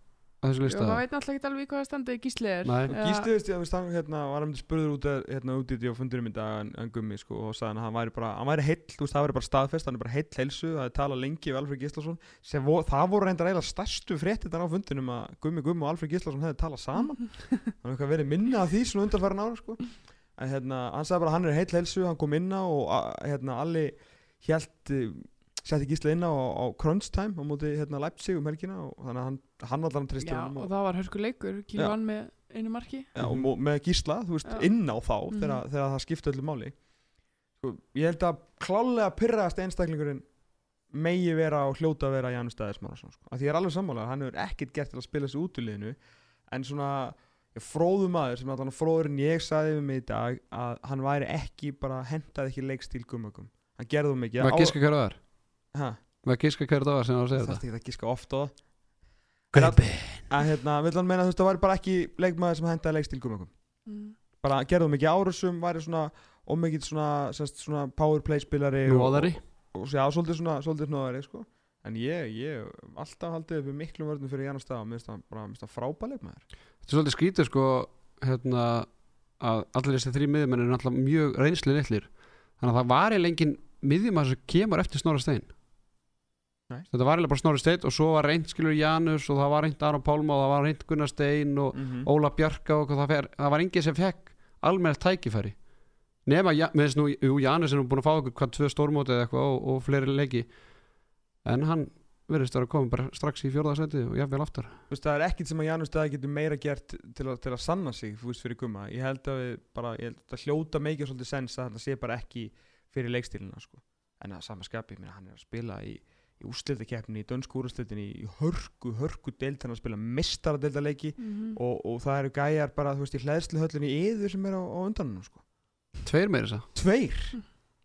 þessu Já, lista. Það veit náttúrulega ekki alveg í hvaða standi Gísli er. Nei. Eða- Gísli veist ég að hann hérna, var hann spurður út að, hérna, út í því á fundurum í dag en, en gummi sko og sagði hann að hann væri bara hann væri heill, þú veist það væri bara staðfest hann er bara heill heilsu, það er talað lengi við Alfred Gíslason. Sem vo, það voru reyndar eiginlega stærstu fréttir á fundinum að gummi gummi og Alfred Gíslason hefði talað saman. <laughs> Hann hefði eitthvað verið minna af því svona undarfæran ára sko. En hérna, hann sagði bara að hann er heill heilsu hann kom inna og hérna allir hjælt setti Gísla inn á, á crunch time á móti hérna Leipzig um helgina og þannig að hann, hann allan tristi Já, og það var hörsku leikur Já. Kílu vann með einu marki Já, og og með gísla, þú veist, Já. inn á þá Mhm. þegar, þegar það skipta öllu máli sko, ég held að klálega pyrraðast einstaklingurinn megi vera og hljóta að vera Janus Stæðis Márasson sko. að því ég er alveg sammála, hann hefur ekkert gert til að spila þessu út í liðinu en svona ég, fróðu maður sem allan fróður en ég sagði við mig í dag að hann væri ekki bara hendaði ekki leikstíl gummagum hann gerði það mikið Var gíska hverju það var? Var gíska hverju það var sem það var að það segja þetta? ekki að giska oft það Grippi að hérna, vill hann meina þú veist, það væri bara ekki leikmaður sem hendaði leikstíl gummagum mm. bara gerðum mikið árusum væri svona ómikið svona, semst, svona powerplay spilari Nóðari og, og, og já, svolítið svona svolítið nóðari sko. en ég, ég alltaf haldið upp miklum vörnum fyrir Janus Stað og minnst það bara minnst það frábæleik maður Þetta er svolítið skrítið sko hérna, að allir þessi þrý miðjumenn eru náttúrulega mjög reynsli litlir þannig að það var eiginlega engin miðjumar sem kemur eftir Snorra Stein Nei. þetta var eiginlega bara Snorri Stein og svo var reynd skilur Janus og það var reynd Aron Pálma og það var reynd Gunnar Stein og mm Óla Bjarka og það, fer, það var engin sem fekk almennilegt tækifæri. Nema, ja, með þess nú, jú, Janus er nú búin að fá okkur hvað tvö stórmóti eða eitthvað og, og fleiri leiki. En hann verðist vera að koma bara strax í fjórðarsæti og jafnvel aftar. Veist, það er ekkit sem að Janus Stað getur meira gert til að, til að sanna sig þú veist, fyrir gumma. Ég held að við bara, ég held að hljóta mikið svolítið sens að þetta sé bara ekki fyrir leikstílina sko. en að sama skapi, mér hann er að spila í, í úrslitakeppni, í dönsku úrslitinni í hörku, hörku deild hann er að spila mistaradeildaleiki Mm og, og það eru gæjar bara, þú veist, í hlæðsluhöllinni yður sem er á, á undanum, sko. tveir meira þess að Tveir!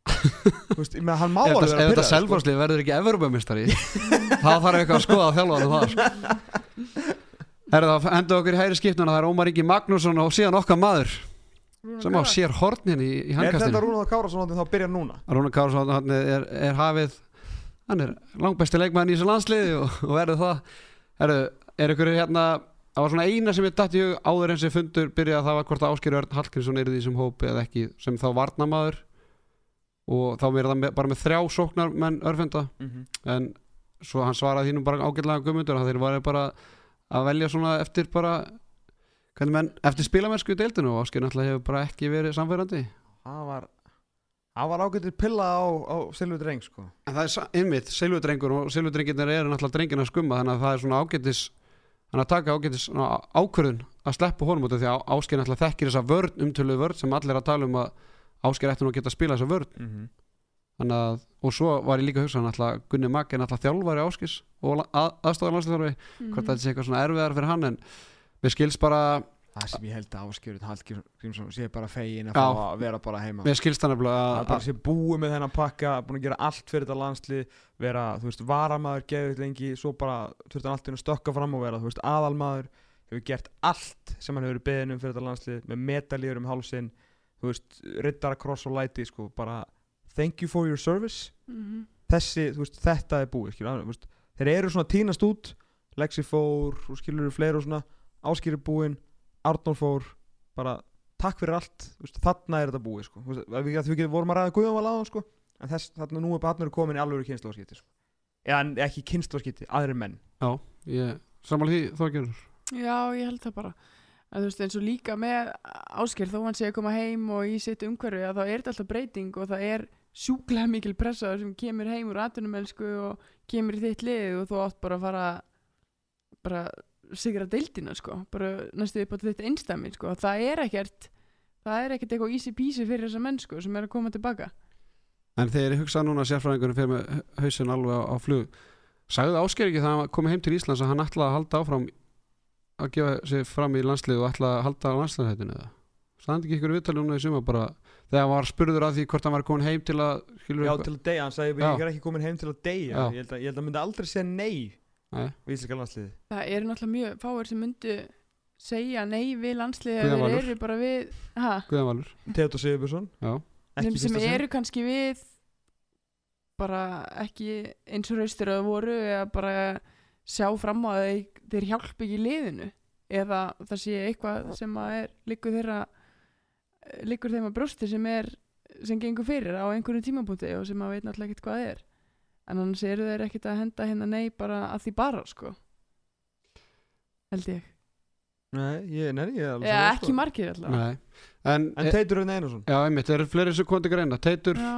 þú veist, menn, hann má alveg þetta- vera ef þetta pirraður, sko. verður ekki Evropamistari þá þarf eitthvað að skoða þjálfara það sko. Herra, þá endur okkur í hægri skipnuna það er Ómar Ingi Magnússon og síðan okkar maður sem á sér hornin í, í Er þetta Rúnar Kárasson þá byrjar núna? Rúnar Kársson hann er, er hafið hann er langbæsti leikmaðin í þessu landsliði og, og verður það. Herru, er ykkur hérna það var svona eina sem ég dætti áður eins og fundur byrjaði að það var hvort að Ásker Örn Hallgrímsson er í þessum hópi eða ekki sem þá varnamaður og þá er það með, bara með þrjá sóknar menn örfenda Mm -hmm. en svo hann svaraði þínum bara ágætlega guðmundur að þeir var bara að velja svona eftir bara hvernig menn, eftir spilamennsku í deildinu og Ásker náttúrulega hefur bara ekki verið samfærandi Það var Það var ágættir pilla á, á Silvi Dreng sko. En það er einmitt, selvudrengur og selvudrengirnir eru náttúrulega drengina að skumma þannig að það er svona ágætis hann að taka ágætis svona ákvörðun að sleppa honum út af því að Ásker náttúrulega þekkir þessa vörn, umtöluðu vörn sem allir að tala um að Ásker ætti nú að geta að spila þessa vörn mm -hmm. þannig að, og svo var ég líka að hugsa náttúrulega Gunni Magg er náttúrulega þjálfari Áskis og að, aðstofar landsliðarfi Mhm. hvort þetta sé eitthvað svona erfiðar Það sem ég held að áskjörut Hallgrímsson sé bara fegin að að vera bara heima. Við skilst hann Það nefnilega bara að, sé búið með þennan pakka búin að gera allt fyrir þetta landslið vera, þú veist, varamaður geðið lengi svo bara þurfti hann alltaf að stökka fram og vera þú veist, aðalmaður hefur gert allt sem hann hefur verið beðin um fyrir þetta landslið með metalíður um hálsinn þú veist, riddara kross og læti sko, bara thank you for your service. Mhm. þessi, þú veist, þetta er búið skilur, þeir eru svona tínast út Lexi fór, skilur eru fleiri og svona Áskýr er búinn, Arnór fór bara takk fyrir allt þú veist, þarna er þetta búið sko. Við, við, við vorum að ræða Guðjón var láðan sko. en þess, þarna nú er Barnur komin í alveg kynslu sko. eða en ekki kynnslóðskipti, aðri menn ég samanlega því þókjörur Já, ég held það bara að þú veist eins og líka með ásker þó hann sé að koma heim og í sitt umhverfi að þá er þetta alltaf breyting og það er sjúklega mikil pressa sem kemur heim úr atvinnumelsku og kemur í þitt lið og þú átt bara að fara bara sigra deildina sko. Bara næstu upp á þitt einstæmi sko. Það er ekkert það er ekkert eitthvað easy peasy fyrir þessa menn sko sem er að koma tilbaka. En þegar ég hugsa núna sérfræðingunum fyrir með hausin alveg á, á flug sagði Ásker ekki það að hann komið heim til Íslands að hann ætlaði að halda áfram að gefa sig fram í landslið og ætlaði að halda á landsliðhættinu eða? Standi ekki ykkur viðtalið núna í suma bara þegar hann var spurður að því hvort hann var komin heim til að skilur Já, til að deyja, hann sagði ég er ekki komin heim til að deyja. Ég held að, ég held að við íslenska landsliði það eru náttúrulega mjög fáir sem myndu segja nei við landslið Guðjón ef þeir eru bara við ha, Guðan Valur. Theodor Sigurbjörnsson, sem eru kannski við bara ekki eins og raustir að voru eða bara sjá fram á að þeir, þeir hjálpi ekki liðinu eða það sé eitthvað sem að er líkur þeirra líkur þeim að brjósti sem er sem gengur fyrir á einhverju tímapunkti og sem að veit náttúrulega ekkert hvað er en annars eru þeir ekkert að henda hérna nei bara að því bara sko. Held ég. Nei, ég, nei, ég er sammála, ekki sko. margir allavega nei. En, En e, Teitur Raunin Einarsson? Já, einmitt, það eru fleiri sem komið til greina. Teitur, Já.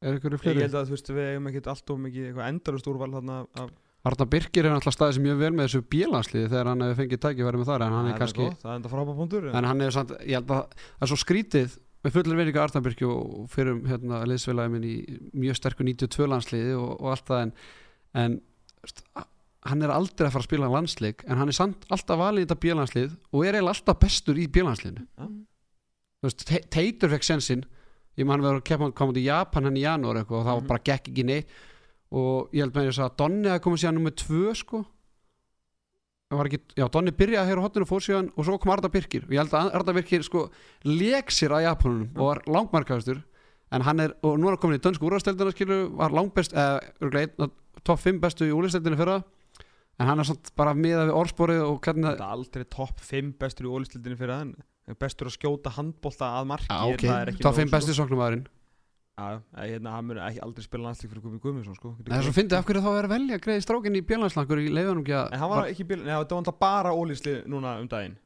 er ykkur Ég fleiri? held að þú veist við eigum ekkert allt of mikið eitthvað endalust úrval þarna af Arna Birkir er alltaf staðið sem mjög vel með þessu bílansliði þegar hann hefur fengið tækifæri með þar en hann er kannski gott, Það er enda frábæð punktur en hann er samt, ég held að það er svo skrítið með fullir veininga Arnabyrki og fyrir hérna liðsfélagi minn í mjög sterku 92 landsliði og, og allt það en, en hann er aldrei að fara að spila landsleik en hann er samt alltaf valið í þetta bílanslið og er eiginlega alltaf bestur í bílansliðinu. Mm. Þú veist, Te- Teitur fekk sensinn ég man við að kemja koma til Japan hann í janúar eitthvað, og það var bara gekk ekki neitt og ég held með þess að Donni að koma síðan nummer tvö sko ekki, já, Donni byrjaði hér á hotninu fór síðan og svo kom Arda Birkir. Og ég held að Arda Birkir sko leik sér að Japanunum og var langmarkaðustur en hann er, og nú er hann komin í dönsku úrvasteldina skilur, var langbest eða af topp 5 bestu í úrvasteldinu fyrra. En hann er samt bara miðað við orðsporið og hvernig Það er aldrei topp 5 bestur í fyrir það en bestur að skjóta handbolta að marki Já, ok, það ekki topp nóg, 5 besti sóknumæðurinn Já, hérna, hann mun ekki aldrei spila landslík fyrir Gumi Guðmundsson sko. Það er svo fyndið af hverju þá er að velja að greiði strákinn í björnlandslangur í leiðunum ekki að En hann var ekki bíl, neða það var alltaf bara ólistli núna um daginn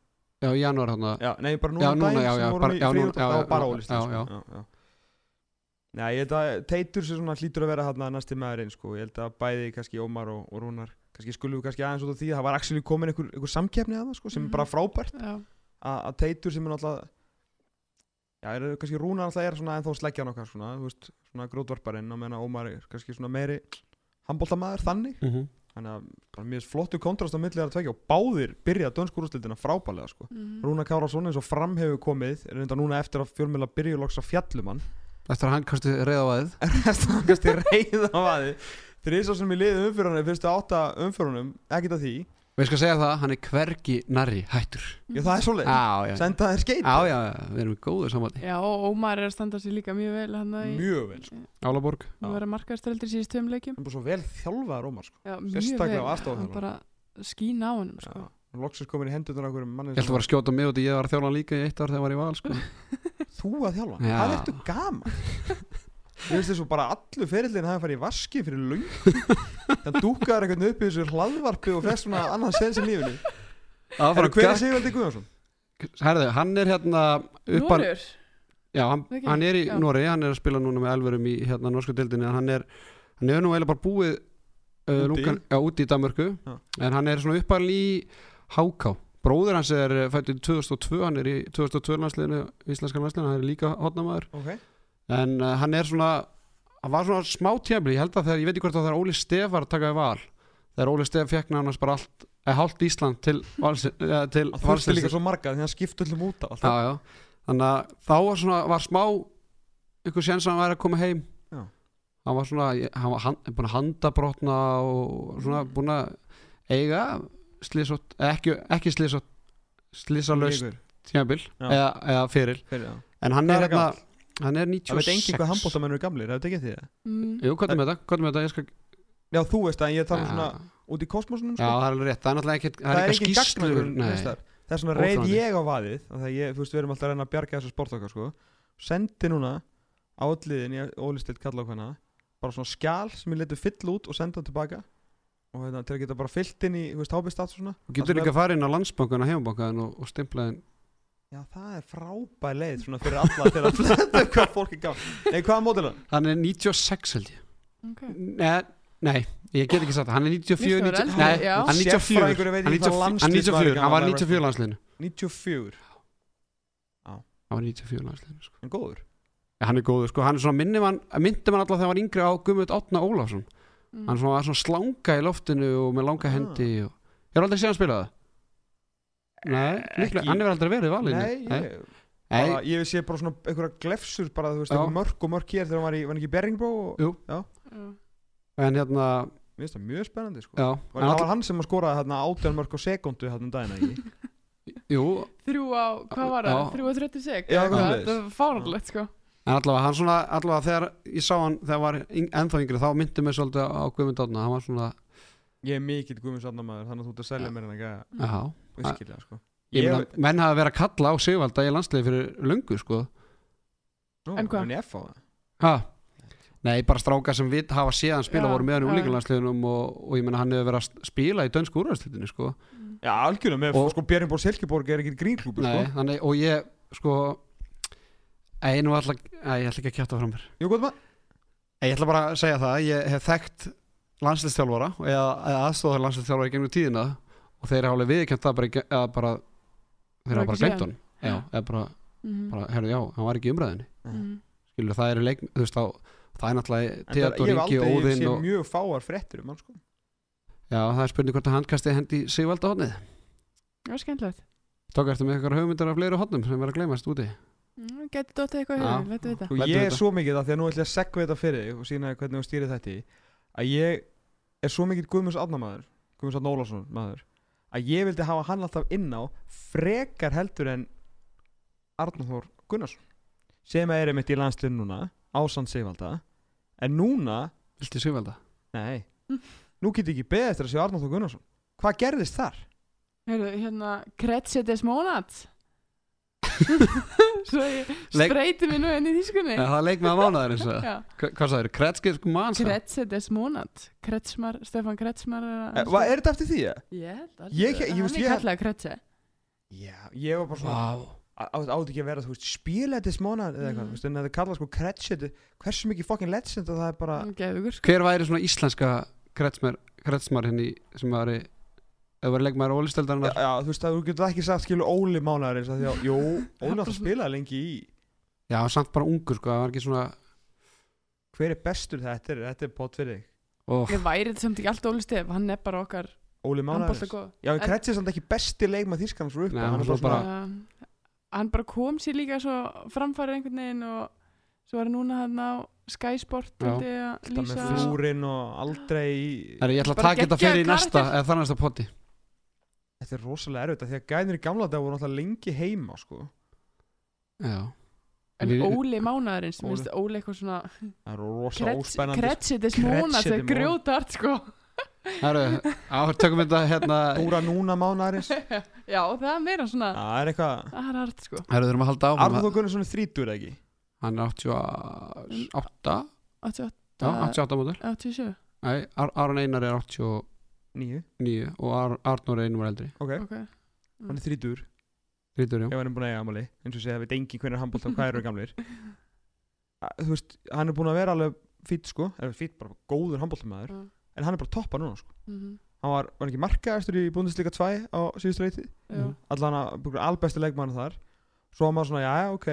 Já, í janúar hann Já, nei, bara núna Já, um núna, daginn já, sem já, vorum bara- í já, frí núna, út, já, það var bara já, sko. já. já, já. Ég held að Teitur sem svona hlýtur að vera hann næsti maðurinn sko. Ég held að bæði kannski Ómar og, og Rúnar kannski skulum við kannski aðeins út af því að það var actually komin einhver, einhver samkeppni að það sko, sem Mhm. er bara frábært að að Teitur sem er náttúrulega já, er, kannski Rúnar náttúrulega er svona ennþá sleggjan okkar svona, þú veist, svona grótvarparinn og menna Ómar er kannski svona meiri handbóltamaður þannig Mhm. þannig að bara mjög flottu kontrast á milli þeirra tvekja og báðir byrja dönskúrústildina frábælega sko. Mhm. Rúnar Kárásson eins og fram hefur komið er reynda núna eftir að fjölmjöla byrju loks að fjallum hann Eftir að hann kosti reyðavæðið er þetta kannski reyða á aði þrýsa sem í liði umfyrunum fyrstu átta umfyrunum, ekkert að því Við skal segja það, hann er hvergi narri hættur já það er já, senda þér skeit já, já, já, við erum í góðu samvæti Já, og Ómar er að standa sér líka mjög vel hann að mjög vel sko. Álaborg Nú vera markaðstreldur síðust tveim leikjum hann er bara svo vel þjálfaður Ómar sko. Já, mjög Sérstaklega vel. Hann bara skín á sko. Já. hann loksist komin í hendurnar á einhverjum manni Ég ætla að fara að skjóta mig út í ég var að hann líka í eitt ár þegar ég var í val sko. þú að þjálfa, Já. það ertu gaman <laughs> ég veist þess að bara allur ferillin hafi farið í vaski fyrir löng þannig dúkaður einhvern upp í þessu hlaðvarpi og fest svona annan sens í lífinu <laughs> er hver er Sigvaldi Guðjónsson? Herðu, hann er hérna uppan, Norur Já, hann, Ekki? hann er í. Nóri, hann er að spila núna með elverum í hérna norsku dildinni en hann er, hann er nú eiginlega bara búið uh, Úti? Lúkan, já, úti í Danmörku Já. en hann er svona uppalinn í Háká bróður hans er fættið 2002 hann er í 2002 landsliðinu íslenska landsliðinu, hann er líka hotnamaður Okay. En uh, hann er svona hann var svona smá tjæmli, ég held að þegar ég veit ekki hvort að það er Óli Stef var að taka í val þegar Óli Stef fekk nánast bara allt eða hálft Ísland til Vals, ja, til Það þurfti Valsins. líka svo marga því hann skipti öllum út á alltaf. já, já. þannig að þá var svona var smá ykkur séns að hann væri að koma heim Já. hann var svona hann var hand, búin að handabrotna og svona búin að eiga slísot, ekki, ekki slísot tjæmbil Já. eða, eða fyrir Fyrir, en hann er hérna? Hann er Það 96 veit engin hvað handbóltamenn eru gamlir, hefur tekið því það? mm. Jú, hvað er með þetta? Hvað er með þetta? Ég skal... Já, þú veist það, en ég tala Já. svona út í kosmosunum Já, sko. það er alveg rétt, það er náttúrulega ekkert það er ekki staðar. Það er svona reið Óþolandi. ég á vaðið þú veist, við erum alltaf að reyna að bjarga þessu sport okkar sko. Sendi núna á alliðin í ólistilt hana bara svona skjál sem ég letur fyll út og senda það tilbaka og hérna, til að geta bara fyllt inn í, þú veist, hábistat svona Þú getur ekki að fara inn á landsbankan og heimabankan og, og stimpla inn Já, það er frábær leið svona fyrir alla til að <laughs> fletta upp hvað fólk er gáð Nei, hvaða mótil er hann? Hann er 96 held ég Ok. Nei, nei, ég get ekki sagt það Hann er 94 Viltu vera 90, eldri? Nei, Já. hann er 94 Sérfræðingur veit Hann er ekki hvað 94 hann er landsliðsmaður 94, er hann var gamall, 94 landsliðinu 94, Hann var 94 landsliðinu sko. en góður ja, Hann er góður sko, hann er svona myndi man alltaf þegar hann var yngri á Guðmund Átna Ólafsson Mm. Hann svona, var svona slanga í loftinu og með langa Ah. hendi og... Ég har aldrei séð hann spila það Nei, líklega, ekki- hann hefur aldrei verið valinu Nei, ég, Nei. bara, ég sé bara svona einhverja glefsur bara, þú veist, Já. mörk og mörk hér þegar hann var, í, var hann ekki í Berringbó og Jú. Já. En hérna, mér finnst það mjög spennandi, sko já og en það all, var hann sem að skoraði hérna átján mörk á sekundu hérna um daginn, ekki? <laughs> Jú, Þrjú á, hvað var það? Já. Þrjú á 36? Já, eitthvað hvað? svoleiðis. Það var fáránlegt sko en allavega hann svona Allavega þegar ég sá hann þegar var yng, ennþá yngri Þá myndi mig svolítið á Guðmund Átna Hann var svona, Ég er mikill guðmins annamaður, þannig að þú ert að selja mér en ekki já virkilega, sko Ég meina, menn hafa verið að kalla á Sigvalda í landsliði fyrir löngu sko Nú, En hvað? En ég fá það Ha? Nei, bara strákar sem við hafa séð hann spila Já, voru með hann í já. úlíkulandsliðunum og, og ég meina hann hefur verið að spila í dönsku úrvæðslutinu sko. Já, algjörlega, með Og- sko Björnborg Silkeborg er ekki grínklúbu, Nei, sko þannig, og ég sko Nei, nú ætla, nei, ég ætla ekki að kjáta fram mér Jú, góð maður Nei, Ég ætla bara að segja það, ég hef þekkt landsliðstjálfara eða, eða aðstofar landsliðstjálfara í gegnum tíðina og þeir hafa alveg viðkjönt það bara, eða bara þeir Bara hafa bara glemt hann. Já, eða bara, Mhm. bara herru, já, hann var ekki í umræðinni Mhm. skilur, það eru leik, þú veist, á það er náttúrulega En það, Theodor ég hef aldrei Óðinn séð og mjög fáar fréttur um hann, sko. Já, það er spurning hvort að handkasti hendi Sigvalda hodnið Já, skemmtilegt. Tók eftir með eitthvað hugmyndir af fleiri hodnum sem verður að gleymast úti? Mm, Gæti dóttið eitthvað Já. hér, lettu vita Lætur ég er þetta. svo mikið það, því að nú ætla ég að segja þetta fyrir þig og sína hvernig þú stýrið þetta í að ég er svo mikið Guðmunds Átnamaður Guðmunds Átn Ólafsson maður að ég vildi hafa hann alltaf inn á frekar heldur en Arnur Þór Gunnarsson sem er einmitt í landslinn núna ásand Sigvalda. En núna, Viltu Sigvalda? nei. Nú get ég ekki beðið eftir að sjá Arnur Þór Gunnarsson. Hvað gerðist þar? Heyrðu, hérna, Kretsetes Mónats Svo ég Leik- spreyti mig nú enn í þýskunni Ja, það leik með að mánaðar eins og Já. Hva- Hvað sagður? Kretskir mansa? Kretsetes Mónat Kretsmar, Stefan Kretsmar er Eh, Hvað er þetta eftir því? eða? Ég held að Ég- ég- Hann veist, er ég- kallað Kretse Já, ég var bara svona Vá á- á- átti ekki að vera, þú veist, spilætis mánar eða eitthvað, Mhm. þú veist, en það er kallað sko kretschet hversu mikið fucking legend og það er bara Geðugur sko Hver væri svona íslenska kretsmar, kretsmar henni sem væri ef væri leikmaður já, ólisteldarinnar já, þú veist, að þú getur ekki sagt skilu Óli að, jú, <laughs> Óli átti að spila lengi í Já, samt bara ungur sko, það var ekki svona hver er bestur þetta er, þetta er pott fyrir þig? Oh, Ég væri þetta samt ekki allt Óli Stef Hann er bara okkar Óli góð já, En- kretschet er samt ekki besti svo upp Nei, hann hann bara bara- Hann bara kom sér líka svo framfæri einhvern veginn og svo var hann núna hann á Sky Sport að þetta með lýsa. Flúrin og aldrei Ég ætla að taka þetta fyrir í næsta eða það næsta potti þetta er rosalega erfitt af því að gæðinir í gamla dag voru náttúrulega lengi heima sko. Já. En Óli mánaðarins Óli. Óli, Óli eitthvað svona það er rosa óspennandi. Kretsetes er Mónats. grjótart sko. Herru, á, tökum þetta hérna Dúra núna mánarins <laughs> Já, það er meira svona það er eitthvað Það er hart sko. Herru, þurfum að halda áfram. Arnur Gunnarsson er þrítur ekki? Hann er 88 88 Já, 88 mótur 87 Nei, Ar Aron Einar er 89 nýju, og Ar Arnur Einar var eldri. Ok, Ok. Hann er þrítur Rítur, já. Ef hann er búin að eiga amali eins og segja við engi hvernig handbólt og hvað eru gamlir? <laughs> Þú veist, hann er búin að vera alveg fýtt sko, eða fýtt bara góður handbóltamæður Já. en hann er bara toppa núna sko. Mhm. hann var, var hann ekki markaðastur í Bundesliga 2 á síðustu leiti, Já. allan að albæsti leikmann þar, svo var maður svona, já, já, ok.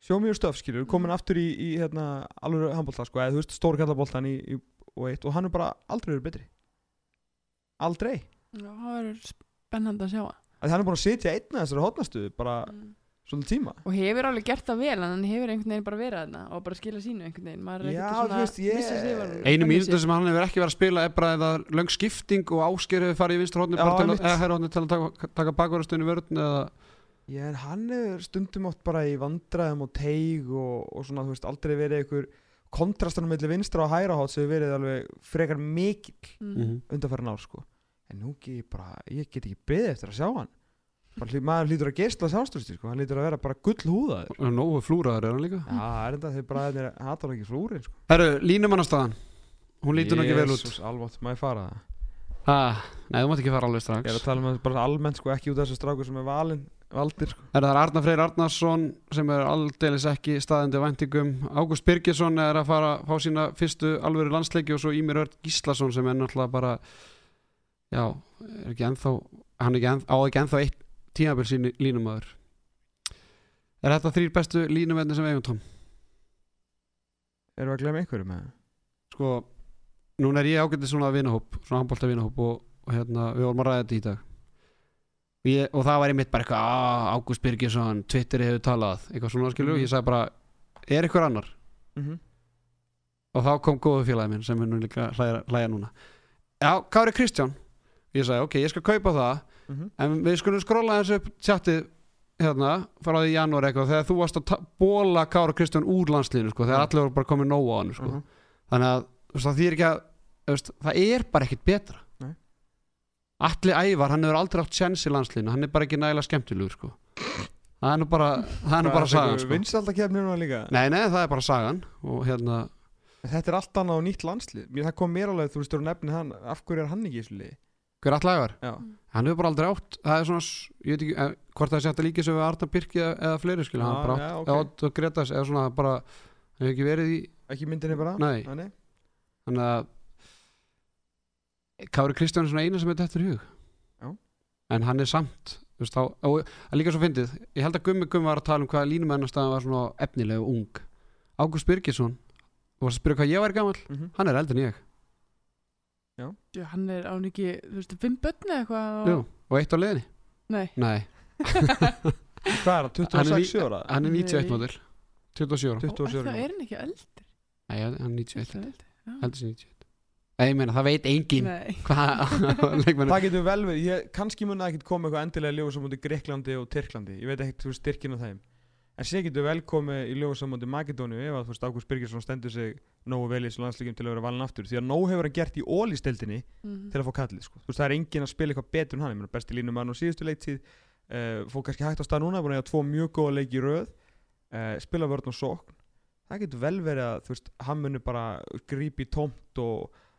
Show me your stuff, skilur, komin aftur í, í hérna, alveg handbólta, sko. Eða þú veist, stóri kallaboltan í, í og eitt. Og hann er bara aldrei verið betri aldrei, Já, það verður spennandi að sjá að hann er búin að sitja einna þessari hotnastu, bara mm. svona tíma Og hefur alveg gert það vel En hann hefur einhvern veginn bara verið þarna Og bara skila sínu einhvern veginn Maður er Já, ekkert þú svona veist, ég- Einu séð. sem hann hefur ekki verið að spila er bara eða löng skipting og ásker hefur farið í að, einmitt. eða hæra hótni til að taka, taka bakvarastunni vörðn eða Já, en hann er stundum átt bara í vandræðum og teig og, og svona, þú veist, aldrei verið einhver kontrastanum milli vinstra og hæra hótt sem hefur verið alveg frekar mikill Mm. Mhm. undanfærin ár, sko. En nú get ég bara, ég get ekki beðið eftir að sjá hann. bara, hlý- maður lítur að geisla sástúrsti sko. hann lítur að vera bara gull húðaður Og Nógu flúraður er hann líka já, það er þetta þeir bara þeir hatar ekki flúrin sko. Herru, línumannastæðan Hún lítur nú ekki vel út Jesus, alvott, maður fara það ah, Nei, þú mátt ekki fara alveg ég er strax að tala um það bara almennt sko, ekki út af þessu stráku sem er valin valdir sko. Er það Arnar Freyr Arnarsson sem er aldeilis ekki staðandi væntingum Ágúst Birgisson er að fara að fá sína fyrstu alvöru landsleiki og svo Ímir Örn Gíslason sem er náttúrulega bara já, er ekki ennþá hann er ekki enn, á ekki ennþá eitt tímabil sín línumæður Er þetta þrýr bestu línumæðni sem eigum Tom? erum við að glemja einhverju með það? Sko, núna er ég ágætið svona vinahóp, svona handbólta vinahóp og, og hérna, við vorum að ræða þetta í dag ég, og það var einmitt bara eitthvað "Ah, Ágúst Birgisson, Twitter hefur talað eitthvað svona skilur, Mhm. ég sagði bara er eitthvað annar? Mm -hmm. og þá kom góðu félagi minn sem er nú líka hlæja, hlæja núna já, Kári Kristján ég sagði, ok, ég skal kaupa það Mhm. en við skulum skrolla þessu upp tjattið hérna, frá því í janúar eitthvað þegar þú varst að bóla Kári Kristján úr landslínu, sko, þegar Mhm. allir voru bara komið nóg á hann, sko, þannig að það þýr ekki að, það er bara ekkit betra Atli Ævar, hann hefur aldrei átt tjens í landslínu, hann er bara ekki nægilega skemmtilegur, sko það er nú bara, það er nú bara sagan, sko nei, nei, það er bara sagan og hérna, þetta er allt annað á nýtt landslið Mér það kom mér alveg, þú veist, þú nefnir hann Af hverju er hann ekki í þessu liði? hver Atli Ævar? Já, hann hefur bara aldrei átt það er svona, ég veit ekki eh, hvort það sé hægt að líka sig við Arna Birki eða, fleiri skil, hann Já, bara átt, ok. okay. átt og Gretas eða svona bara, hann hefur ekki verið í ekki myndinni bara? Nei. þannig að Kári Kristján er svona eina sem er þetta í hug. Já. en hann er samt þú veist, þá, og er líka svo fyndið. Ég held að Gummi Gummi var að tala um hvað línumennastæðan var svona efnileg og ung. Ágúst Birgisson, þú varst að spyrja hvað ég væri gamall? Mhm. hann er eldri en ég, Já, hann er án ekki, þú veist, fimm börn eða eitthvað og... Jú, og eitt á liðinni Nei, nei, <laughs> Hvað er það, Hann er 26 ára? hann er 91 Nei. model 27 ára, 27 og ára það er hann ekki eldri. Nei, hann er 91 Það er eldri, já. heldur sem 91 Nei, ég meina, það veit engin <laughs> Það getur vel verið, ég, kannski mun það ekkert koma eitthvað endilega í ljóðsamóti Greiklandi og Tyrklandi. Ég veit ekkert, styrkin á þeim. En sé getur vel komið í ljóðsamóti Makedóniu ef að, þú veist, Ágúst Birgisson stendur sig nógu vel í þessu landslíkjum til að vera valin aftur. Því að nóg hefur hann gert í ólistildinni Mhm. til að fá kallið, sko. Þú veist, það er enginn að spila eitthvað betur en hann. Ég meina, besti línum hann á síðustu leiktíð uh, Fór kannski hægt á stað núna, búin að eiga tvo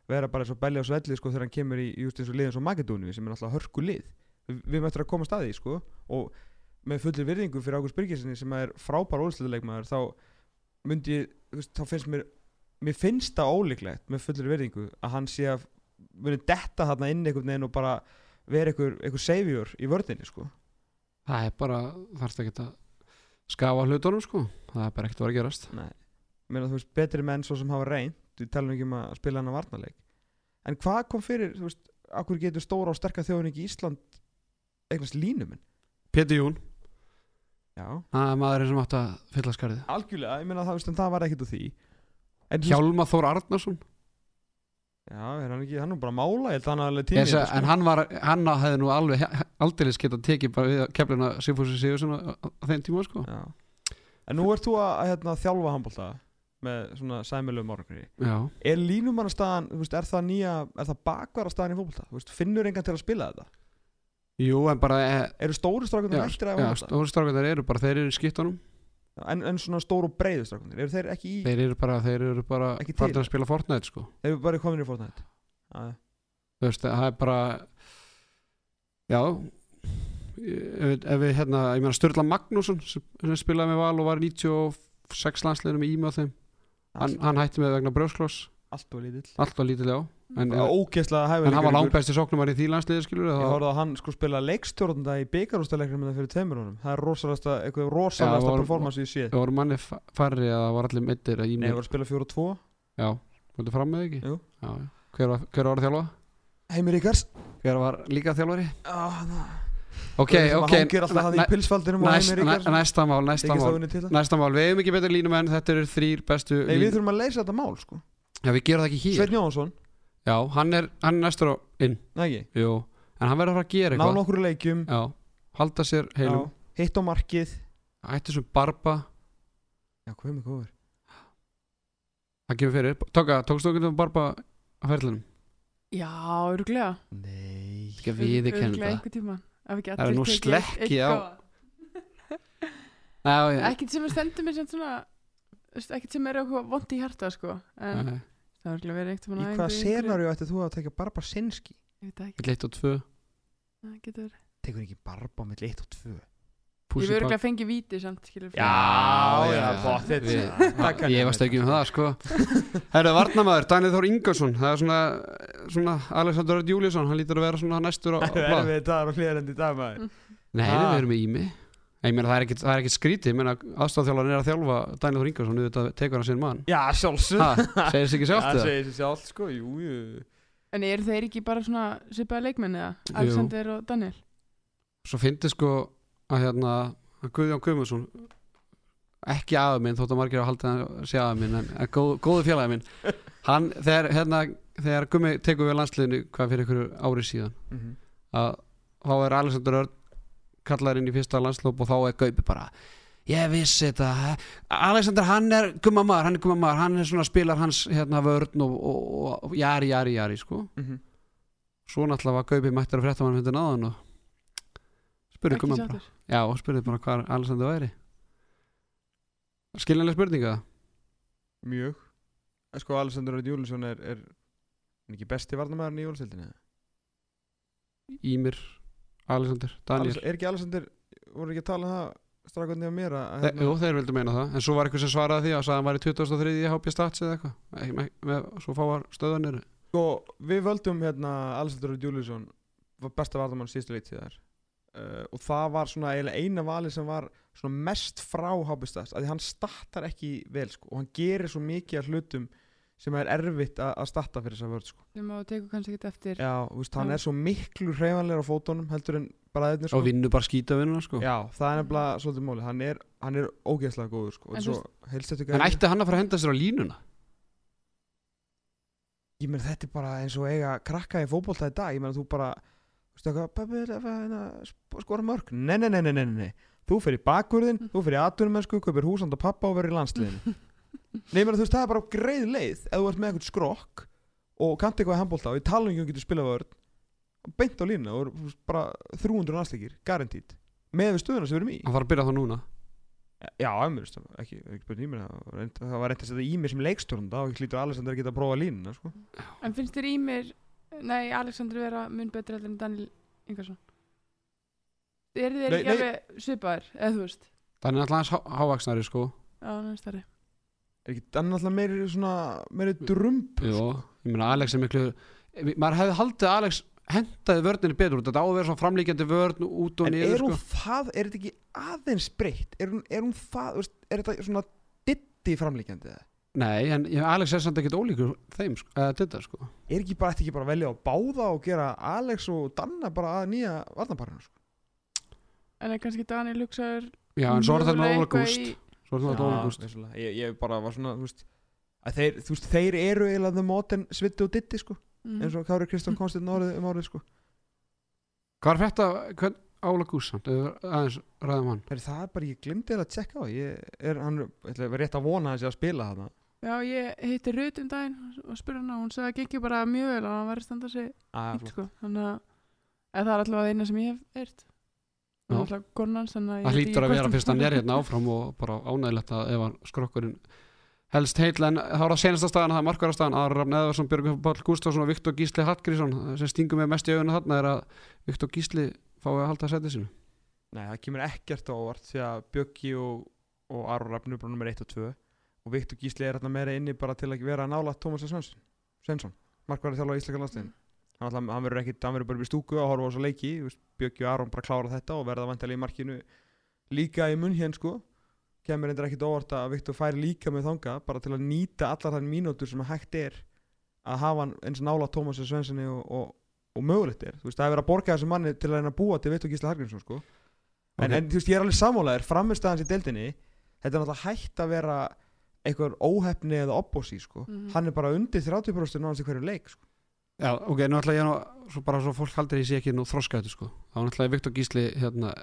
vera bara og belli á svelli sko þegar hann kemur í just eins og liðin svo Makedóniu sem er náttúrulega hörku lið. Við, við möttum að koma að staði sko og með fullir virðingu fyrir Ágúst Birgisinni sem er frábær ólisleituleikmaður þá myndi ég, þá finnst mér mér finnst það ólíklegt með fullir virðingu að hann sé að muni detta þarna inn einhvern veginn og bara vera einhver, einhver savior í vördinni sko. Það er bara, þarfst ekki að skafa hlutunum sko. Það er bara ekkert að vera að gerast. Þú veist, betri menn svo sem hafa reynd við talum ekki um að spila hann að varnarleik. En hvað kom fyrir, þú veist akkur getur stóra og sterka þjóðun ekki Ísland eignast línuminn Pétur Jún, Já, það er maðurinn sem átt að fylla skarðið. Algjörlega, ég meina það, veist, það var ekkert úr því. En, Hjálma Þór Arnarsson. Já, er hann ekki, hann er bara að mála ég held að hann alveg Ég tími seg, En hann var, hann hefði nú alveg aldeilis getað tekið bara við keflina Sigfúsi Sigursson á, á þeim tíma sko. En nú ert þú að, að hérna, þjálfa handbólta með svona sæmilum árangri. Já, Er veist, er það nýja er það bakvara staðan í veist, finnur engan til að spila þetta? jú en bara e, Eru stóru strákunir Já, hættir að já, fótbolta? stóri strákar eru bara, þeir eru í skiptunum. En, en svona stóru breiðu strákunir, eru þeir ekki í Þeir eru bara, þeir eru bara farnir að spila Fortnite sko. Þeir eru bara komin í Fortnite? Já, já. Þú veist, það er bara Já Ef ef við hérna, ég meina Sturla Magnússon sem, sem spilaði með Val og var í 96 landsliðinu með ími á þeim hann, hann hætti með vegna brjóskloss. Allt og lítill. Allt var lítið á en, en hann var ykkur. langbæsti sóknumar í því landsliði skilur Ég horfði að hann sko spila leikstjórnanda í byggarústaleiknum með það fyrir tveimur honum Það er rosalasta, eitthvað rosalasta Já, var- performance ég séð það voru manni færri að það var allir meittir að Nei, það var að spila fjóra og tvo já, viltu fram með ekki? Já, já. hver, var, var þjálfa? Heimir Ríkars hver var líka þjálfari? Ok, ok, ok. hann næsta mál næsta mál, við hefum ekki betur línum en þetta eru þrýr bestu Nei, við þurfum að leysa þetta mál sko. Já, við gerum það ekki hér. Sveinn Jónsson, já, hann er, hann er næstur á inn. Nei ekki. Jú, en hann verður að fara að gera Ná eitthvað. nokkur leikjum. Já, halda sér heilum. Já, Hitt á markið. Hætti sem barba. Já, hvað er mig góður? Það kemur fyrir. Tóka, tókstu okkur um barba á ferlinum? Já, öruglega Nei. Ekki að við Örugglega kennum það. einhvern tíma ekki Það er nú slekki á- <laughs> ekkert sem er stendur mér ekkert sem er eitthvað vond í hjarta sko en Nei, það er verið eitt Í hvaða senarju ætti þú að taka Barba Sinski? ég veit ekki, Vill eitt og tvö. Það getur verið. Tekur ekki Barba með 1 og 2 ég vil Pop- örgulega fengi víti samt skilur Já, já, bóttið. <laughs> Það Ég ég varst ekki um það sko. Herru, Varnamaður, Daniel Þór Ingarsson Það er svona, svona Alexander Örd Júlíusson Hann lítur að vera svona næstur á, á <laughs> Það er við dagar og hlýðarendi í dag maður? Nei, Ah. við erum með Ími. Ég meina það er ekkit, það er ekkit skrítið. Ég meina aðstofþjálfarinn er að þjálfa Daniel Þór Ingarsson Við þetta tekur hann sinn mann. Já, sjálfsög Ha, segir þessi ekki sjálft Það það? segir sér sjálf sko, að hérna að Guðjón Guðmundsson ekki aða minn þótt að margir að halda að sé aða minn en en góð, góðu félagi minn <laughs> hann þegar hérna þegar Gummi tekur við landsliðinu hvað fyrir einhverju ári síðan Mhm. að þá er Alexander Örn kallar inn í fyrsta landslóp og þá er Gaupi bara ég vissi þetta Alexander hann er gummamaður hann er gummamaður hann er svona spilar hans hérna vörn og, og, og, og jari jari jari sko Mhm. svo náttúrulega var Gaupi mættur að frétta hann hundin aðan og spurði ekki gumman bara sáttur já og spurði bara hvað Alexander væri. Skiljanlega spurninga Mjög. En Sko, Alexander Rödd Júlinsson er, er er ekki besti varnamæðurinn í Júlinsildinni Ímir, Alexander, Daniel. Er ekki Alexander, voru ekki að tala um það strákandi á mér að Þe, jú, þeir vildu meina það. En svo var eitthvað sem svaraði því að sagði að hann var í 2003 í HP Stats eða eitthvað. Ekki með, með, svo fáar stöðanir Sko, við völdum hérna Alexander Rödd Júlinsson var besta varnamann síðustu leiktíðar uh, og það var svona eiginlega eina vali sem var svona mest frá Hábistast að því hann startar ekki vel sko og hann gerir svo mikið af hlutum sem er erfitt að að starta fyrir þess að vörð sko. Sem að tekur kannski ekki eftir. Já, þú veist, hann er svo miklu hreyfanlegur á fótunum heldur en bara þeirnir sko. og vinnu bara skýta vinnuna sko. Já, það er nefnilega svolítið máli hann er, hann er ógeðslega góður sko En svo en ætti hann að fara að henda sér á línuna? Ég meina þetta er bara eins og eiga krakka í fótbolta í dag. Ég meina þú bara Þú veist eitthvað "Pabbi, er að hérna, Skora mörg Nei, nei, nei, nei, nei, nei. Þú fer í bakvörðin Þú fer í atvinnumennsku Kaupir húsand og pappa og verður í landsliðinu. <laughs> Nei, meina þú veist það er bara greið leið Ef þú ert með eitthvað skrokk Og kannt eitthvað í handbolta Og í talningu getur spilað vörð Beint á línu Og bara 300 landsleikir Garantít Með við stöðuna sem við erum í. Hann þarf að byrja þá núna? Já, mér það ekki, ekki spurning í mér það var reynt- það var reynd að setja í mér sem og ég hlýtur Alexander að geta að prófa línuna sko. en finnst þér Ímir nei Alexander vera mun betri heldur en Daniel Ingarsson er þeir Nei, ekki alveg svipaðir eða þú veist? Þannig alltaf hans há- hávaxnari sko. Já, hann er stærri. Er ekki hann alltaf meiri svona meiri drump Jú, ég meina Alex er miklu maður hefði haldið að Alex hendaði vörninni betur út þetta á að vera svona framlíkjandi vörn út og en niður er hún sko. það, er þetta ekki aðeins breytt? Er hún, er hún það, er þetta svona ditti framlíkjandi eða? Nei, en ég- Alex er samt ekkert ólíkur þeim, sko, eða þetta sko. Er ekki bara, ætti ekki bara að velja á báða og gera Alex og Danna bara að nýja varnaparinu sko? en er kannski Daniel hugsaður já, en svo er þetta með mögulega Óla eitthvað Gúst svo er þetta með Óla Gúst. ég, ég bara var svona þú veist, að þeir, þú veist, þeir eru eiginlega the modern Svitti og Ditti sko, Mhm. eins og Kári Kristján Konstinn orðið um árið sko. hvað er þetta, hvern Ef við aðeins ræðum hann. Það er bara, ég glimti eða að tjekka á ég er, hann, ég ætla að vera rétt að vona að þessi að spila þarna já, ég hitti Rut um daginn og spurði hana og hún sagði að gengi bara mjög vel og hann var að standa sig ah, fínt sko. Þannig að það er alltaf það eina sem ég hef eirt að það hlýtur að vera fyrst hann er hérna áfram og bara ánægilegt að ef skrokkurinn helst heitla en þá er það senasta staðan það er markvara staðan. Aron Rafn Eðvarsson, Björgur Páll Gustafsson og Viktor Gísli Hallgrísson sem stingum með mest í augunum þarna er að Viktor Gísli fái að halda að setja sinu Nei, það kemur ekkert á óvart því að Bjöggi og, og Aron Rafn er bara nummer 1 og 2 og Viktor Gísli er hérna meira inni bara til að vera nála Tómas Svensson Svensson, markværi þjálfa í Íslaka hann, ætla- hann verður hann bara í stúku að horfa á þessu leiki Bjöggi og Aron bara klára þetta og verða vantilega í markinu líka í munn hér sko. Kemur endur ekkit á óvart að Viktor færi líka með þanga bara til að nýta allar þann mínútur sem hægt er að hafa hann eins nála Tómas Svenssoni og, og, og mögulegt er. Veist, það er verið að borga þessu manni til að reyna að búa til Viktor Gísli Hargrímsson sko. En, Ok. en þú veist, ég er alveg sammálaður framistæðans í deildinni. Þetta er náttúrulega hægt að vera einhver óhefni eða opposi sko. Mhm. hann er bara undir 30% náðast í hverju leik sko. Já, ok, nú ætla ég nú svo bara svo fólk haldir ég sé ekki nú þetta sko þá náttúrulega er Viktor Gísli hérna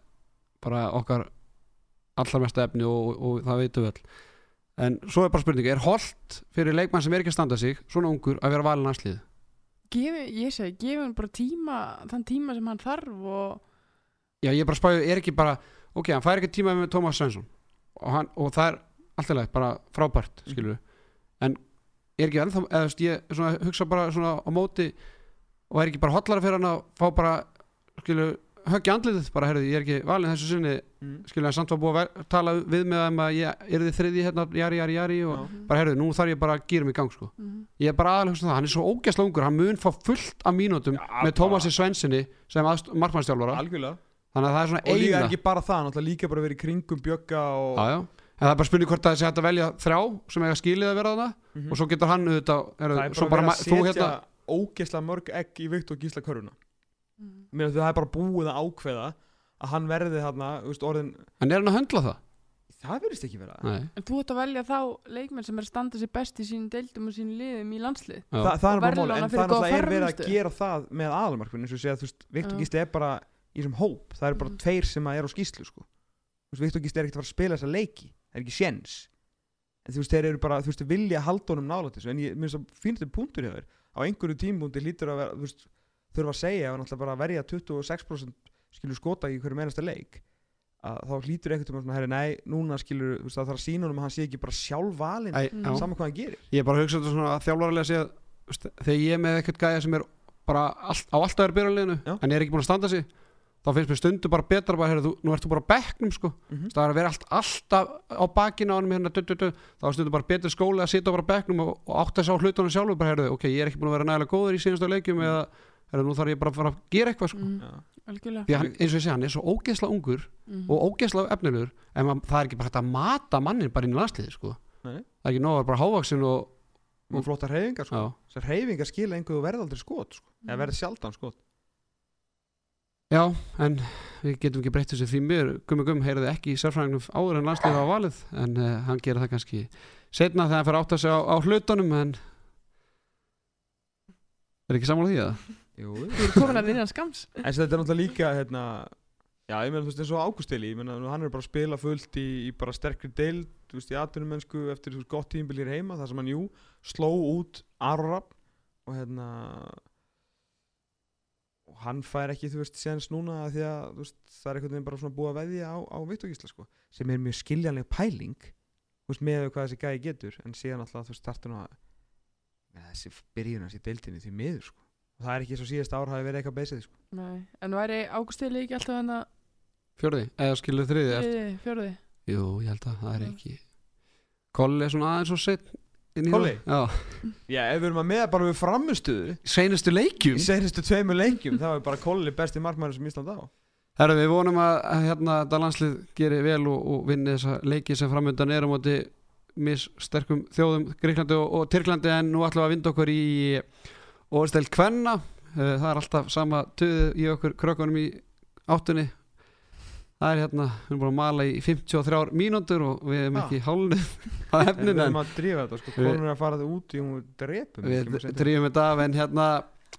bara okkar allar mesta efni og, og, það veitum við all en svo er bara spurning, er holdt fyrir leikmann sem er ekki að standa sig, svona ungur að vera valin aðslið? gefi, ég segi, gefi hann bara tíma þann tíma sem hann þarf og Já, ég er bara að spáði, er ekki bara ok, hann fær ekki tíma með Tómas Svensson og, hann, og það er alltaf leið, bara frábært skilur en er ekki ennþá, eða þú veist, ég svona, hugsa bara svona á móti og er ekki bara hotlara fyrir hann að fá bara skilur, höggja andlitið, bara heyrðu, ég er ekki valin þessu sinni, mm. skilur, en samt var búið að tala við með þeim að ég er þið þriði hérna, jari, jari, jari og Já. bara heyrðu, nú þarf ég bara að gýra mig í gang sko. Mhm. ég er bara aðalega hugsa um það, hann er svo ógæsla ungur hann mun fá fullt af mínútum Já, með Tómasi Svensinni sem markmannstjálfara algjörlega þannig að það er svona og líka eina ekki bara það, líka bara verið í kringum bjögga og. En það er bara spurning hvort það sé hægt að velja þrjá sem eiga skilið að vera þarna Mhm. og svo getur hann auðvitað er, það er bara, að setja hérna ógeðslega mörg egg í vikt og gísla Mhm. mér finnst það er bara búið að ákveða að hann verði þarna, orðin en er hann að höndla það? það verðist ekki vera Nei, En þú ætti að velja þá leikmenn sem er að standa sér best í sínum deildum og sínum liðum í landslið. Þa, það er Og bara mál, en það er er verið að gera það með aðalmarkvinn eins og segja, þú veist, Viktor. Gísli er bara í þessum hóp, það er bara Mhm. tveir sem er á skýslu, sko Viktor Gísli er ekkert að fara að spila þessa leiki það er ekki séns. En þú veist, þeir eru bara, þú veist, vilja halda honum nála þessu, en ég minnst að fínast þetta punktur hjá þér. Á einhverju tímbúndi lítur að vera, þú veist þurfa að segja að náttúrulega bara verja 26% skilur skota í hverju mennasta leik að þá hlýtur ekkert um að herri, nei, núna skilur, þú veist, það þarf að sína honum að hann sé ekki bara sjálf valinn, Mm. saman hvað hann gerir. Ég er bara að hugsa þetta svona að þjálfarlega sé að þegar ég er með eitthvað gæja sem er bara all, á alltaf er byrjarleginu en er ekki búin að standa sig þá finnst mér stundu bara betra bara, heyrðu, þú, nú ert þú bara á bekknum sko mm það er að vera allt, alltaf á bakinu á hann hérna, þá stundum bara betri skóli að sitja bara á bekknum og, og átt að sá hlutunum sjálfur bara, heyrðu, ok, ég er ekki búin að vera nægilega góður í síðanstu leikjum eða, heyrðu, nú þarf ég bara að fara að gera eitthvað sko. Já. Algjörlega því hann, eins og ég segja, hann er svo ógeðsla ungur Mhm. og ógeðsla efnilegur en man, það er ekki bara hægt að mata mannin bara inn í landsliði sko. Nei. það er ekki nóg að vera bara hávaksin og, og flotta hreyfingar, sko já, en við getum ekki breytt þessu því mér, gummi gum, heyrði ekki í sérfræðingnum áður en landsliði á valið en uh, hann gerir það kannski setna þegar hann fyrir átt að segja á, á hlutunum en er ekki sammála því að Jú. Þú eru komin að innan skams en þetta er náttúrulega líka hérna, já, ég meina þú veist eins og Ágústili ég meina nú hann er bara að spila fullt í, í bara sterkri deild, þú veist, í atvinnumensku eftir þú veist, gott tímbil hér heima, þar sem hann jú sló út Arorab og hérna og hann fær ekki, þú veist, séns núna af því að, veist, það er einhvern veginn bara svona búið að veðja á, á Viktor Gísla, sko sem er mjög skiljanleg pæling þú veist, með hvað þessi gæði getur en síðan alltaf, þú veist, startur nú að ja, þessi byrjun hans í deildinni því miður, sko. Og það er ekki svo síðast ár hafi verið eitthvað beysið, sko. Nei. En væri Ágústili ekki alltaf hann að fjörði, eða skilur þriði Þriði, fjörði jú, ég held að það er ekki Kolli er svona aðeins og sett Kolli? Já, Já, ef við erum að meða bara við framistuðu seinustu leikjum? Í seinustu tveimur leikjum þá er bara Kolli besti markmæður sem Ísland á. Herru, við vonum að hérna þetta landslið gerir vel og, og vinni þessa leiki sem framöndan er á móti missterkum þjóðum Greiklandi og, og Tyrklandi en nú ætlum við að vinda okkur í Óðstel Kvenna. Eh, það er alltaf sama töðu í okkur krökkunum í áttunni það er hérna, við erum búin að mala í 53 mínútur og við erum ekki hálnið <laughs> á við efninu en erum að drífa þetta sko, Við- konur er að fara það út í hún drepum við ekki, maður drýjum þetta. af en hérna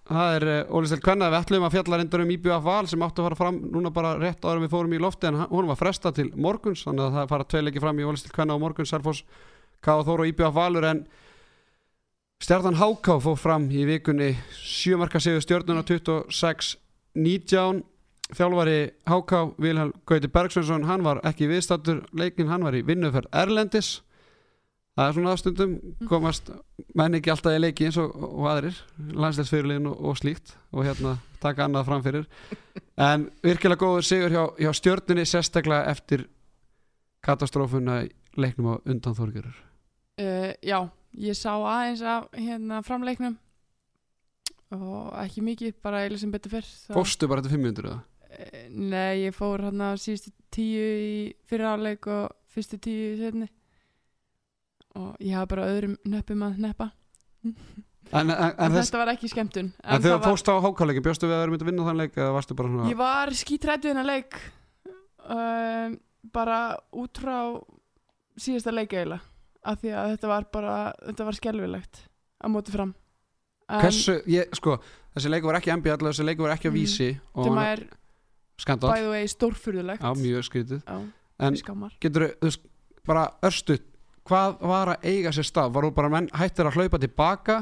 það er Ólistel Kvenna, við ætlum að fjalla reyndar um IBF Val sem átti að fara fram núna bara rétt en við fórum í lofti en hún var fresta til morguns þannig að það fara tvei leiki fram í Ólistel Kvenna á morguns Sarfos, K. Þór og IBF Valur en Stjarnan Háká fór fram í vikunni sjömarka sigur stjörnuna 26-19 þjálfari Háká Vilhelm Gauti Bergsveinsson hann var ekki viðstattur leikin, hann var í vinnuferð Erlendis. Það er svona stundum komast menn ekki alltaf í leiki eins og, og aðrir landsleisfyrirliðin og, og slíkt og hérna taka annað fram fyrir. En virkilega góður sigur hjá, hjá stjörnunni sérstaklega eftir katastrófuna leiknum á undan Þorgjörur uh, Já, ég sá aðeins af hérna framleiknum og ekki mikið, bara eða sem betur fyrr fórstu bara til 500 eða? Nei, ég fór hann að síðustu tíu í fyrirháleik og fyrstu tíu í setni og ég hafa bara öðrum nöppum að neppa en, en, en, þetta var ekki skemmtun. En þegar var- fórstu á hákáleikin bjóstu við að það myndi að vinna þann leik eða varstu bara svona Ég var skítrættu þennan leik um, bara út frá síðasta leik eiginlega af því að þetta var bara þetta var skelfilegt á móti fram. En hversu, ég, sko þessi leiku var ekki NBA allavega, þessi leiku var ekki á Mm. vísi og hann er skandal, by the way stórfurðulegt. Já mjög skrítið. Já, en getur þú veist, bara örstu hvað var að eiga sér stað? Var þú bara menn hættir að hlaupa tilbaka?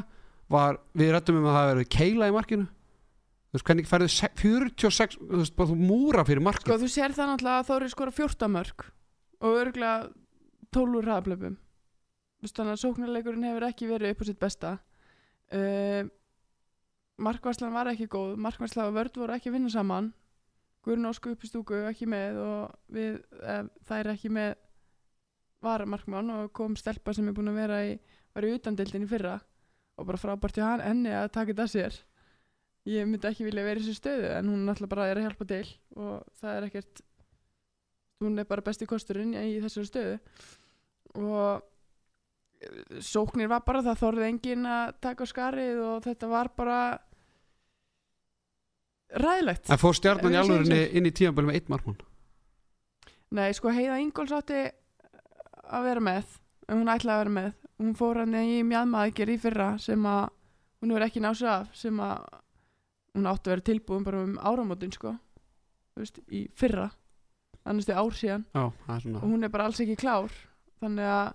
Var, við rættum um að það verið keila í markinu? Þú þú veist, hvernig færðu se- 46 þú veist, bara þú múra fyrir markið? Sko þú sér það náttúrulega að Þóri skora 14 mörg og örgulega 12 úr hraðablöfum þannig að sóknarleikurinn hefur ekki verið upp á sitt besta. Uh, Markvarslan var ekki góð Markvarslan og vörð voru ekki vinna saman Guðrun Ósku upp í stúku ekki með og við, uh, það er ekki með varamarkmann og kom stelpa sem er búin að vera í var í utandildin í fyrra og bara frábært hjá hann henni að taka þetta sér. Ég myndi ekki vilja vera í þessu stöðu en hún náttúrulega bara er að hjálpa til og það er ekkert hún er bara besti kosturinn í þessari stöðu. Og eh, sóknir var bara það þorði enginn að taka á skarið og þetta var bara ræðilegt. En fór stjarnan í alvörinni inn í tímabölu með eitt markmann? Nei, sko Heiða Ingóls átti að vera með hún ætlaði að vera með. Hún fór hann í mjadmaðgjör í fyrra sem að hún hefur ekki náð sér af sem að hún átti að vera tilbúin bara um áramótin sko. Veist, í fyrra. Annars því ár síðan. Er og hún er bara alls ekki klár. Þannig að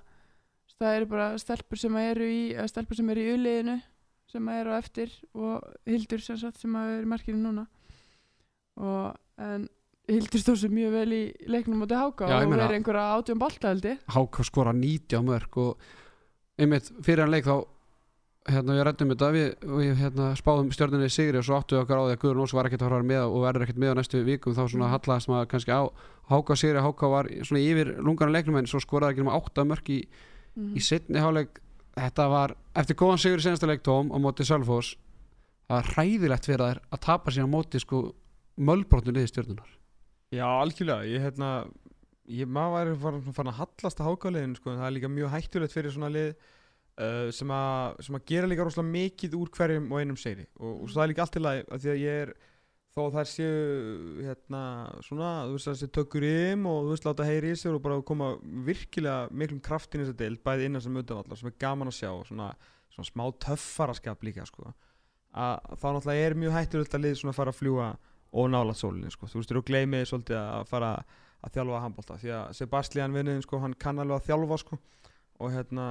það eru bara stelpur sem eru í stelpur sem eru í uliðinu sem eru á eftir og Hildur sem sagt sem að er í markinu núna og en Hildur stóð sér mjög vel í leiknum átti Háka Já, ég og verið einhverja held ég Háka skora 90 á mörg og einmitt fyrir hann leik þá hérna við rættum þetta við, við hérna, spáðum stjörnunni í sigri og svo áttu við okkar á því að Guðrún Ós var ekkert að fara með og verður ekkert með á næstu vikum þá svona Mhm. hallaðist maður kannski á Háka sigri, Háka var svona yfir lungana leiknum en svo skoraði ekki um 8 mörg í, mm. í setni háleik þetta var, eftir góðan sigur í senasta leik tóm á móti Sölfós það var hræðilegt fyrir þær að tapa síðan á móti sko mölbrotnu liði stjörnunar Já, algjörlega, ég hérna ég, maður væri farin, farin að hallast að hákáliðin sko, en það er líka mjög hættulegt fyrir svona lið uh, sem, að, sem að gera líka rosalega mikið úr hverjum og einum segri og, og það er líka allt til að, að því að ég er þó að þær séu hérna svona, þú veist að þessi tökur ím og þú veist láta heyri í sér og bara koma virkilega miklum kraft inn í þessa deild bæði innan sem utanvallar sem er gaman að sjá svona, svona smá töffaraskap líka sko að þá náttúrulega er mjög hættulegt að lið svona fara að fljúa og nála sólinni sko. þú veist, þú gleymið svolítið að fara að þjálfa handbólta því að Sebastian vinniðin sko, hann kann alveg að þjálfa sko. og hérna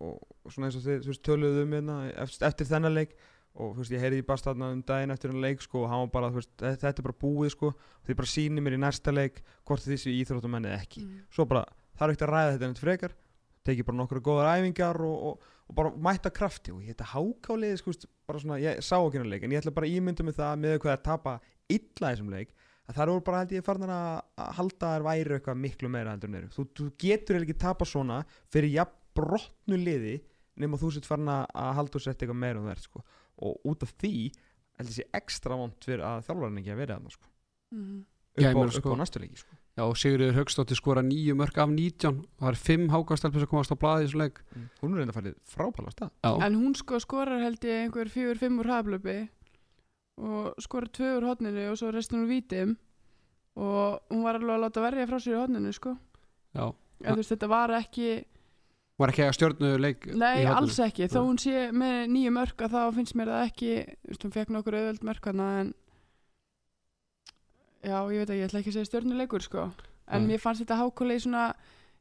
og svona eins og þið þú veist, töluðu um hérna eftir, eftir þennan leik og þú veist, ég heyrði í bara þarna um daginn eftir þennan leik sko, og hann var bara, þú veist, þetta er bara búið sko, þið bara sýnir mér í næsta leik hvort þið séu íþróttum eða ekki. Mm. svo bara, það er ekkert að ræða þetta neitt frekar. Tekið bara nokkru góðar æfingar og, og, og bara mæta krafti. Og ég þetta hákáliði sko, bara svona, ég sá ekki hennar leik en ég ætla bara ímynda mig það með hvað að tapa illa þessum leik að það eru bara held ég farnar að halda þær væri eitthvað miklu meira heldur en eru. Þú, þú getur ekki tapa svona fyrir jafn brotnu liði nema þú sett farin að að halda og setja eitthvað meira um verð sko. Og út af því held ég sé ekstra vond fyrir að þjálfarinn ekki að vera þarna sko. Mm. upp, Já, á, upp sko- á næstu leiki sko. Já, og Sigurður Högstóttir skora nýju mörg af 19 og það er 5 hákastelpur sem komast á blaði í þessu leik Mm. hún er reynda að fara frábæla stað Já, en hún sko skorar held ég einhver fjögur, fimm úr haflöpi og skorar tvö úr hodninu og svo restin úr vítim og hún var alveg að láta verja frá sér í hodninu sko já en þú veist þetta var ekki Var ekki að stjörnu leik Nei, alls ekki, þó hún sé með nýju mörg að þá finnst mér það ekki hún fekk nokkur auðvöld mörg en já, ég veit ekki, ég ætla ekki að segja stjörnuleikur sko, en Nei. mér fannst þetta hákuleg svona,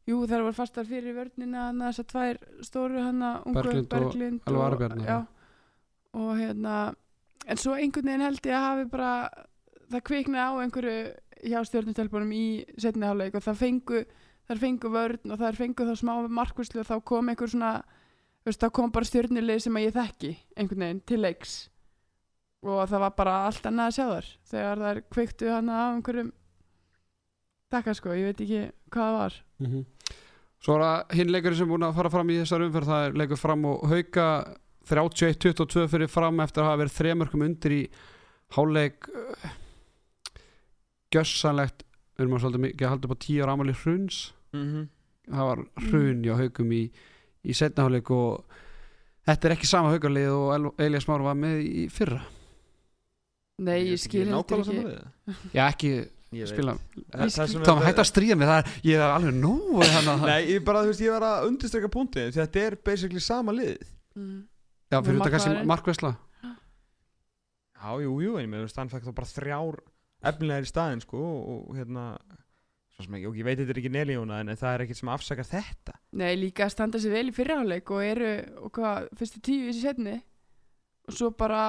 jú, þær var fastar fyrir vörnina, hann þessar tvær stóru hana, ungu, Berglind og Berglind Elva Arabjarnar, já, og hérna en svo einhvern veginn held ég að hafi bara það kviknaði á einhverju hjá stjörnustelpunum í setni hálfleik og það fengu þær fengu vörn og þær fengu þá smá markvislu og þá kom einhver svona veist, þá kom bara stjörnulegi sem að ég þekki einhvern veginn til leiks. Og það var bara allt annað að sjá þar þegar þær kveiktu hana á einhverjum takka sko, ég veit ekki hvað það var. Mhm. Svo er það hinn leikurinn sem búin að fara fram í þessar umferð það er leikur fram og hauka 31-22 fyrir fram eftir að hafa verið þremörkum undir í háleik uh, gjössanlegt við erum að svolítið mikið að halda upp á 10 ára amali hruns mm -hmm. það var hrun hjá haukum í, í setna háleik og þetta er ekki sama haukarlið og El- Elías Már var með í fyrra. Nei, ég skil heldur ekki. Já ekki spila Það- það sem Það var er- hægt að stríða mig það ég er alveg nú Nei, ég bara, þú veist, ég var að því að þetta er basically sama liðið mm. Já fyrir þetta kannski markmaðurinn? markvæsla Já, jú, jú, en ég með, þú veist, hann fekk þá bara þrjár efnilegar í staðinn, sko og, og hérna, og ég veit þetta er ekki nelíuna en það er ekkert sem afsakar þetta. Nei, líka að standa sér vel í fyrraháleik og eru, og hvað, fyrstu tíu í þessi setni og svo bara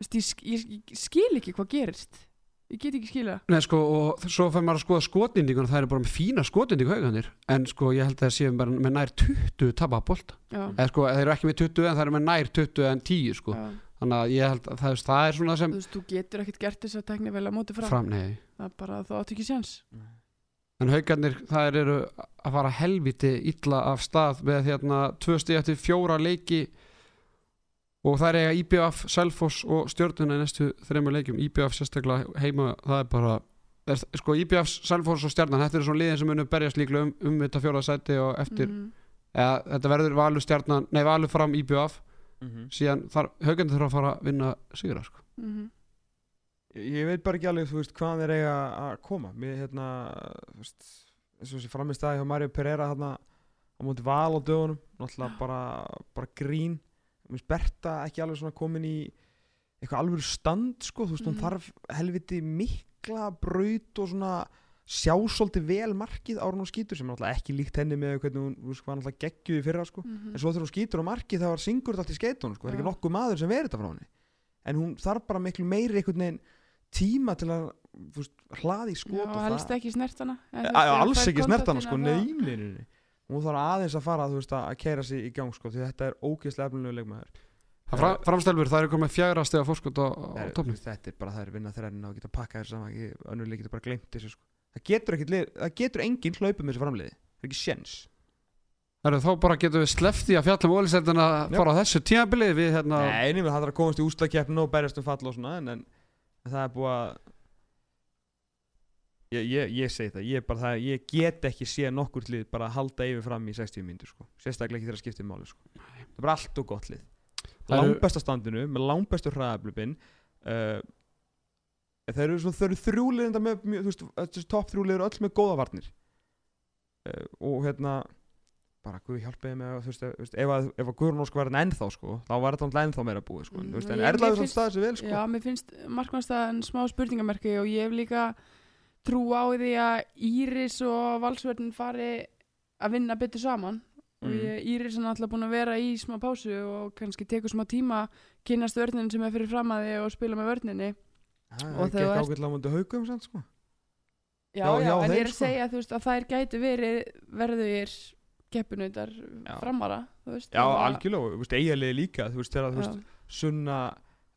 veist, ég, sk- ég, skil ekki hvað gerist. Ég get ekki skila Nei, sko, og svo fyrir maður að skoða skotindíkun það eru bara með fína skotindíku hauganir en sko, ég held að það séum bara með nær 20 tapa bolta, já, eða sko, þeir eru ekki með 20 en það eru með nær 20 en 10 sko. Já. þannig að ég held að það, það er svona sem þú veist, þú getur ekkert gert þess að tekni vel að móti fram, fram, nei. Það er bara, þú átt ekki séns En haugarnir, það eru að fara helviti illa af stað með hérna tvö stíð eftir fjóra leiki og það er eiga IBF, Selfoss og stjórnuna í næstu þreymur leikjum IBF sérstaklega heima, það er bara er, sko IBF, Selfoss og stjarnan þetta eru svona liðin sem munum berjast líklega um, um þetta fjóra sæti og eftir, Mhm. eða þetta verður valur stjarnan, nei valur fram IBF Mhm. síðan þar, haugarnir þurfa að fara að vinna sigra sko. Mhm. Ég ég veit bara ekki alveg, þú veist, hvaðan þeir eiga að koma. Mér, hérna, þú veist, eins og þessi framist staði hjá Mario Pereira hérna á móti val á dögunum náttúrulega bara, bara grín. Mér finnst Berta ekki alveg svona komin í eitthvað alveg stand, sko. Þú veist, hún Mhm. þarf helviti mikla braut og svona sjá svolítið vel markið ára hún skýtur sem er náttúrulega ekki líkt henni með hvernig hún, veist, hvað náttúrulega geggjuð í fyrra, sko. Mhm. en svo þegar hún skýtur á markið þá var syngur þetta allt í skeitunum sko. það er ekki nokkuð maður sem verið þetta frá henni? En hún þarf bara miklu meiri einhvern veginn tíma til að veist, hlaði í skot Já, og helst það ekki snertana ef alls ekki snertana sko, nei, að það- þarf aðeins að fara veist, að keira sig í gang sko, því þetta er ógeðslega efnilegu leikmaður. Það fra, framstelfur, það eru komið fjagra steg að fórskot á, á Það er- topnum þetta er bara það er vinna þræðina og geta pakkað þessu saman ekki- önnur leik geta bara glemt þessu sko. það getur ekkit lið, það getur enginn hlaupið með þessu framliði það er ekki sjens Herru, þá bara getum við slefti að fjalla um óliseldina Já. fara á þessu tímabilið við hérna Nei, nema það er að komast í úslakeppinu og berjast um fall og svona en, en það er búið að ég, ég, ég segi það, ég, það ég get ekki sé nokkur lið bara að halda yfir fram í 60 mínútur sko. sérstaklega ekki þegar að skipta um máli sko. það er bara allt og gott lið Það langbesta standinu, með langbestu hraðablupin uh, þeir eru, svona, þeir eru þrjúliðinda með þú veist, topp þrjúlið eru öll með góða varnir uh, og hérna bara Guð hjálpiði mig að, þú veist, ef, þú veist, ef að, ef að Guðrún Ósk var ennþá sko, þá var þetta náttúrulega ennþá meira búið sko, Mm, mm, veist, og en ég- Erla mér hefur finnst- staðið sér vel sko. Já, mér finnst markmannstæðan smá spurningamerki og ég hef líka trú á því að Íris og Valsverðin fari að vinna betur saman og Mm. ég, Íris er náttúrulega búin að vera í smá pásu og kannski tekur smá tíma kynast vörnin sem er fyrir fram að þið og spila með vörninni það og er þú ekki ágætlega mútið haugum samt, sko. Já, Já, já, en ég er að sko. segja þú veist, að þær gætu verið verður keppinautar Já. framara þú veist, já, að- algjörlega, og, þú veist, eiginlega líka þú veist, þegar þú veist, Já, Sunna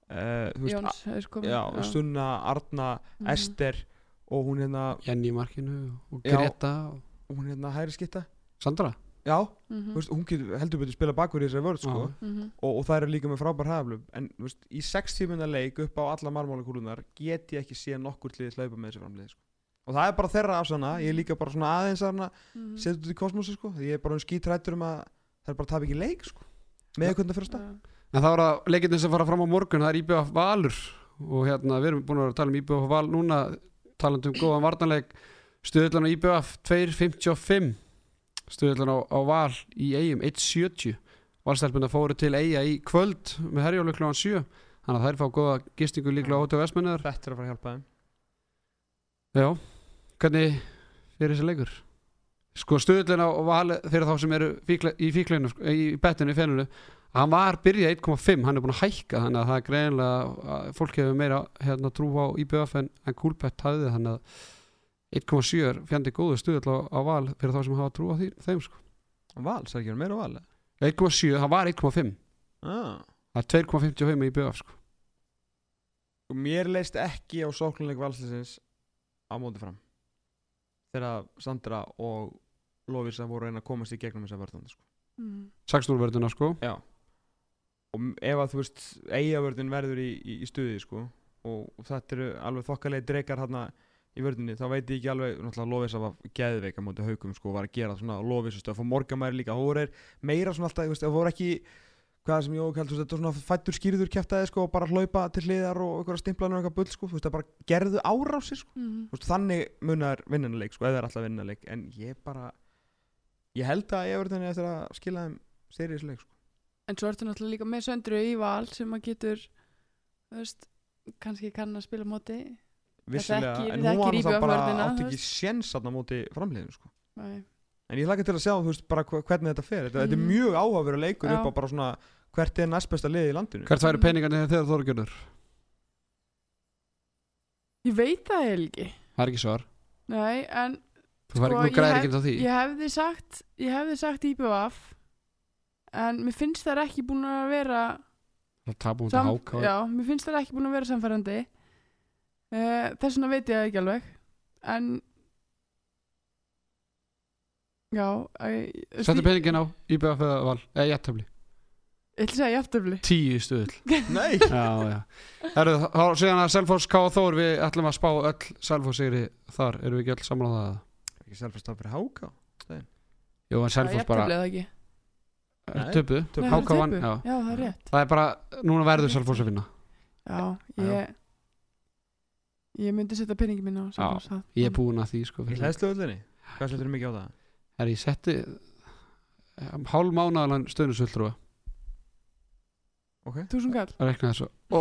uh, þú veist, Jóns er komin já, Sunna, Arna Mhm. Ester og hún hérna, Jenny markinu og Já. Greta og hún hérna hæri skitta Sandra já, Mhm, þú veist, hún getur heldur betur spila bakur í þessari vörð sko. Já. mhm. og, og það er líka með frábær haflum en veist, í 6 tímuna leik upp á alla marmálakúlunar get ég ekki séð nokkur liðið hlaupa með þessi framlið sko. Og það er bara þeirra afsana ég er líka bara svona aðeins að Mhm. setja út í kosmosi sko. því ég er bara um skítrættur um að það er bara að tapa ekki leik sko. með hvernig það fyrir að stað. En það voru að leikirnir sem fara fram á morgun það er IBF Valur og hérna við erum búin að vera að tala um IBF Val núna talandi um góðan varnarleik stuðullun á IBF 2.55 stuðullun á, á Val í eigum 1.70 Valstelpuna fóru til eiga í kvöld með herjólu kl. 7 þannig að þær fá góða gistingu líklega á Hotel Vestmennar þetta er að fara að hjálpa þeim Já, hvernig fyrir þessi leikur? Sko stuðullin á Val fyrir þá sem eru fíkle, í fíklinu sko, í bettinu í fennunu hann var byrjað 1.5, hann er búin að hækka þannig að það er greinlega að fólk hefur meira hérna, trú á IBF en, en Kúlbett hafði þannig að 1.7 er fjandi góðu stuðull á, á Val fyrir þá sem hafa trú á því, þeim sko. Val, það er ekki meira Val 1.7, það var 1.5 ah. það er 2.55 í IBF sko. og mér leist ekki á sóknuleik valsliðsins á móti fram þegar Sandra og Lovisa voru að reyna að komast í gegnum þessa vörðan sko. Mhm. 6-0 verðuna sko Já og ef að þú veist eigavörðin verður í, í, í stuði sko og, og þetta eru alveg þokkalegi drekar hérna í vörðinni þá veit ég ekki alveg náttúrulega Lovisa var geðveik á móti haugum sko og var að gera svona Lovisa stöð og morgamæri líka hún er meira svona alltaf þú veist það voru ekki hvað sem ég ókald þetta var svona fættur skýrður kæftæði sko og bara hlaupa til hliðar og eitthvað stimplanur og eitthvað bull sko þú veist það bara gerðu árásir sko Mhm. Þú veist, þannig munar vinnanleik sko, eða er alltaf vinnanleik en ég bara ég held að ég verði eftir að skila þeim seriðisleik sko. En svo ertu náttúrulega líka með söndru í val sem að getur þú veist, kannski kann að spila á móti vissilega, þekkir- en hún var þekkir náttúrulega bara íbúaförnina, átti þú ekki séns þarna á móti framliðinu sko. Nei. En ég hlaka til að sjá þú veist, hvernig þetta fer. Þetta, þetta er Mhm. mjög áhugaveru leikur Já. upp á bara svona hvert er næst besta liði í landinu? Hvert væri peningarnir þegar Þorgjörður? Ég veit það ekki. Það er ekki svar. Nei, en Þú fær Sko, ekki, þú ég græðir hef- ekki á því. ég hefði sagt Ég hefði sagt IBF En mér finnst það ekki búin að vera Það tapum út sam, að háka Já, mér finnst það ekki búin að vera samfærandi uh, Þess vegna veit ég það ekki alveg. En Já ég- Settu því- peningin á IBF eða val Eða jættöfli Ég ætla að segja jafntöfli Tíu stuðl <laughs> Nei. Já, já. Herru, þá síðan að Selfoss K. Þór Við ætlum að spá öll Selfoss sigri þar. Erum við ekki öll samláð það? Ekki selfast af fyrir háká Jú, en Selfoss bara Jafntöfli eða ekki. Töpu það er vann, já. Já, það er rétt. Það er bara Núna verður Selfoss að vinna. Já, ég Ég myndi setja peningi mín á Selfoss, það- Ég er búinn að því sko Í hlæðslu öllinni Hvað setur mikið á það? Er ég setti um, Hálf mánaðalan stöðnusvöldrúa Ok. Túsund kall. Að rekna þessu. Ó,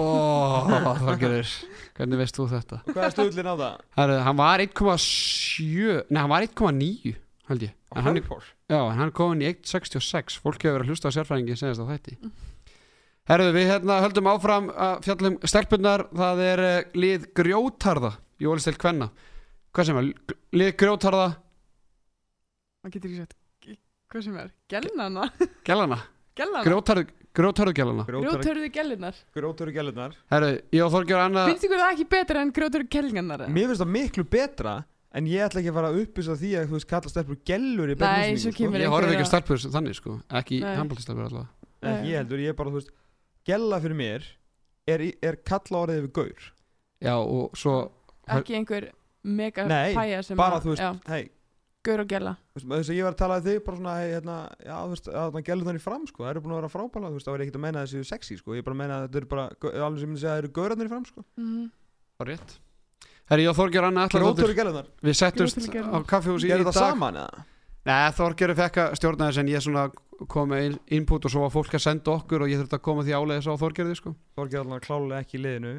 það gerir Hvernig veist þú þetta? Og Hvað er stöðlinn á það? Herru, hann var 1,7 Nei, hann var 1,9 held ég. En hann, Já, en hann kom inn í 1.66 Fólk hefur verið að hlusta á sérfræðingi senast á þætti. Herðu, við hérna höldum áfram að fjallum stelpunnar Það er uh, lið grjótarða Jólistil Kvenna. Hvað sem er? Lið grjótarða Það getur ekki sett Hvað sem er? Gellinar Gróturu gælunar Herðu, ég og Þorgjör Anna Finnst ykkur það ekki betra en grjótörðu kellingarnar? Mér finnst það miklu betra En ég ætla ekki að fara að uppisa því að þú veist kalla stelpur gellur í svo sko. Ég horfi ekki að- stelpur þannig sko. Ekki Nei. handbóltistelpur allavega ég heldur, ég er bara, þú veist Gella fyrir mér er, er kalla orðið við gaur. Já, og svo Ekki einhver mega pæja sem Bara að- þú veist, hei Gaur og veist, Þess að ég var að tala við þig bara svona, hérna, já, þú veist, að maður gellur þannig fram, sko, það eru búin að vera frábæla, þú veist, það var ekkert að meina þessi sexy, sko, ég er bara að meina að þetta eru bara, alveg sem ég myndi segja að það eru gaurarnir fram, sko. Mhm. Var rétt. Herri, ég og Þorgjör Anna gellunar, Við settumst á kaffihúsi í gerðu dag. það saman, eða? Nei, Þorgjör fekk að stjórna þess en ég svona kom með input og svo var fólk að senda okkur og ég þurfti að koma því áleiðis á Þorgjörði sko. Þorgir allan klálega ekki í liðinu,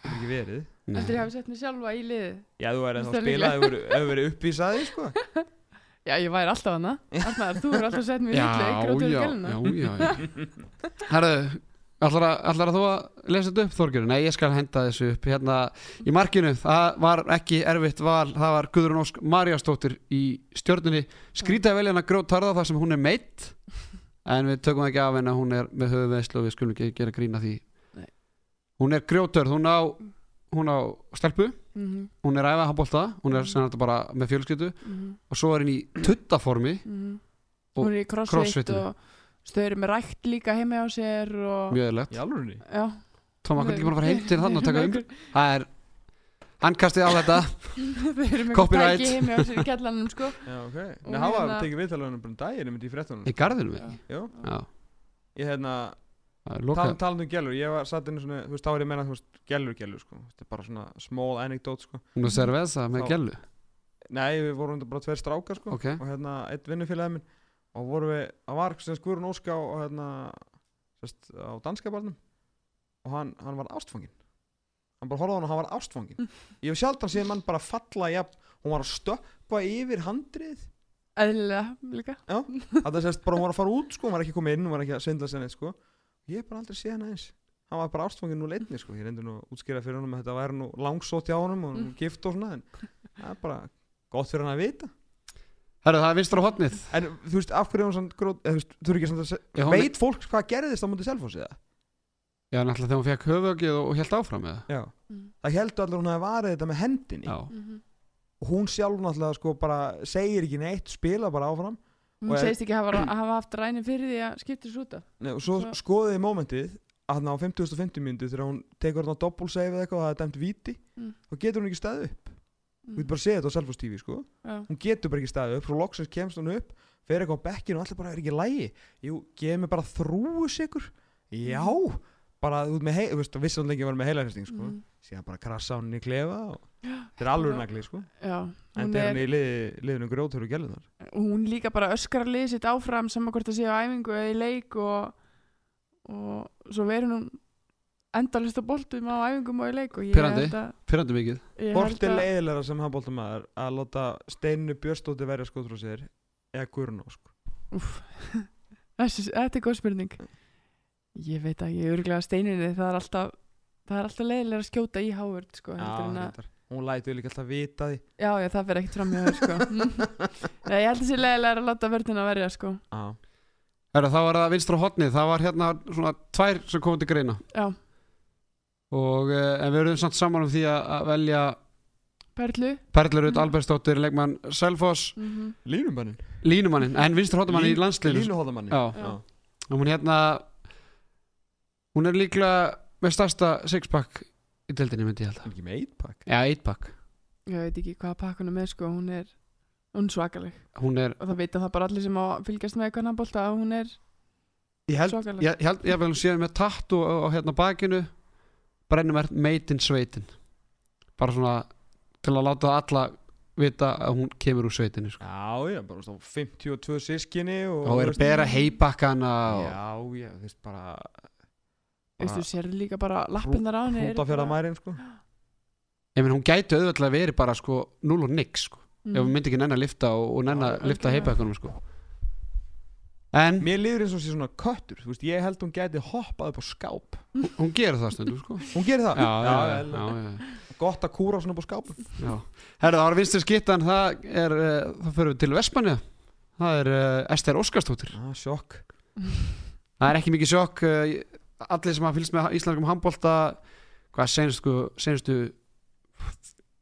það er ekki verið. Ég hafi sett mig sjálfa í liðið Já, þú er ennþá Það að er spila, líklega. ef þú verið uppvísaði, sko. <laughs> Já, ég væri alltaf hana <laughs> Arnar, þú er alltaf sett mig í hillu já, já, já, já Herru, ætlar að, þú að lesa þetta upp Þorgjörði? Nei, ég skal henda þessu upp hérna í markinu, það var ekki erfitt val, það var Guðrún Ósk Marjastóttir í stjórnunni skrýtaði vel hérna grót tarða þar sem hún er meitt en við tökum ekki af henni að hún er með höfuveðslu og við skulum ekki gera grína því. Hún er grjótörð, hún á hún á stelpu, Mhm, hún er æfað handbólta, hún er sem þetta bara með fjölskyldu. Mhm, og svo er henni í tuttaformi mhm. Og Hún er í crossfit og stöður með rækt líka heima á sér og mjög? Já. Tóma, hvernig ekki bara að fara heim til þann og taka um <laughs> það er handkastið á þetta. Copyright. sko. Já, ok. Og Nei, hann var hérna- að tekið viðtalega bara um daginn, ég myndi í fréttunum. í garðinu við, Já, já, ég hérna, það er tal, talandi um gælur, ég var satt inn svona, þú veist, þá er ég að meina, þú veist, gælur, gælur, sko. Þetta er bara svona small anecdote, sko. hún er servesa með Þá- gellu? Nei, við vorum þetta bara tveir strákar, sko. ok, og hérna eitt vinnufélagi minn. Og voru við, það var sem skurun óska á, hérna, sest, á danska barnum. Og hann, hann var ástfangin hann bara horfði á hann og hann var ástfangin <laughs> ég hef sjaldan séð mann bara falla jafn, hún var að stöppa yfir handrið Eðlilega líka. Að það sést bara hún var að fara út sko, hún var ekki komið inn, hún var ekki að svindla sér neitt sko ég hef bara aldrei séð hann eins hann var bara ástfangin nú leitni sko, ég reyndi nú að útskýra fyrir honum að þetta væri nú langsótt hjá honum og mm. Mm. gift og svona en það er bara gott fyrir hann að vita herru það er vinstra hotnið En þú veist, af hverju er hún grót, eða þú veist, þú er ekki svona segja, hún veit fólk hvað gerðist á mútið Selfossi eða? já, náttúrulega þegar hún fekk höfugið og, og held áfram með Já. Mhm. Það heldur allir hún að varið þetta með hendinni já, Mhm. og hún sjálf náttúrulega sko bara segir ekki neitt, spila bara áfram Hún segist ekki hafa, hafa haft ræni fyrir því að skipta þessu út af Nei, og svo Svo- skoðið í mómentið að hann á 50.50 myndu þegar hún tekur hann á doppulsave eða eitthvað og það er dæmt víti Mm. þá getur hún ekki staðið upp Mm. getur bara að segja þetta á Selfoss TV sko Já. hún getur bara ekki staðið upp, svo loksins kemst hún upp fer eitthvað á bekkinu og allir bara er ekki lægi jú, gefið mér bara þrúu sigur já, bara veist með hei, þú veist, vissi hún lengi að vera með heilarhesting sko. Mhm. síðan bara krassa hún í klefa og <gasps> þetta er alveg nagli sko. Já, en þetta er er, hann í liði, liðinu grjóthöru gælunar hún líka bara öskar að liða sitt áfram saman hvort að sé á æfingu eða í leik og, og svo verður hún endalist á boltum á æfingum og í leik og ég held að, pyrrandi mikið. Held er að leiðilega sem handbóltamæður að láta Steinu Björnstóttir verja skotur á sér eða Guðrún Ósk? Úff, <laughs> þessi, þetta er góð spurning ég veit að ég örglega steininni það er alltaf það er alltaf leiðilega að skjóta í Hávörd sko, Já, heldur en að reyndar. Hún lætur líka alltaf vita því. Já, já, það fyrir ekkert fram hjá þér sko. <laughs> Nei, ég held að sé leiðilega að láta vörðina verja sko. Já, Herra, það var það vinstra hotnið, það var hérna svona tvær sem komið til greina. Já, og uh, en við erum samt saman um því að, að velja Perlu. Perlerud Mhm. Albersdóttir, leikmann Selfoss. Mm línumannin línumannin, en vinstra hotnamann í landsliðinu. Línuhóðamannin Já. Já. og hún hérna hún er líklega með stærsta sixpack í deildinni myndi ég halda. Ekki með 8-pack Já, 8pack, Ég veit ekki hvað pakkunum er sko. Hún er, hún er svakaleg hún er Og það veit að það bara allir sem á að fylgjast með eitthvað handbólta að hún er ég held, svakaleg. ég, ég held, ég held séð með tattu á, á hérna bakinu. Brennum er meitin sveitin. Bara svona til að láta alla vita að hún kemur úr sveitinu sko. Já, já, bara veist, á 52 sískinni og, og er að bera heibakkana og Já, já, þú veist bara þú sér líka bara lappindar á henni eru Hrútafjara bara- mærin sko ég menn hún gæti auðvitað verið bara sko 0 og nix sko Mm. ef hún myndi ekki nenn að lifta og, og nenn að Já, lifta algjörlega. heibakkanum sko en Mér líður eins og sé svona köttur Þú veist, ég held hún gæti hoppað upp á skáp hún gerir það stundum sko Hún gerir það? já, já, já, já, já. Gott að kúra svona upp á skápum Já. Herra, það var vinstri skittan, það er, uh, það fyrir við til Vestmanni, það er uh, Ester Óskarstóttir. ah, Sjokk Það er ekki mikið sjokk, uh, allir sem hafa fylgst með íslenskum handbólta, hvað senastu, senastu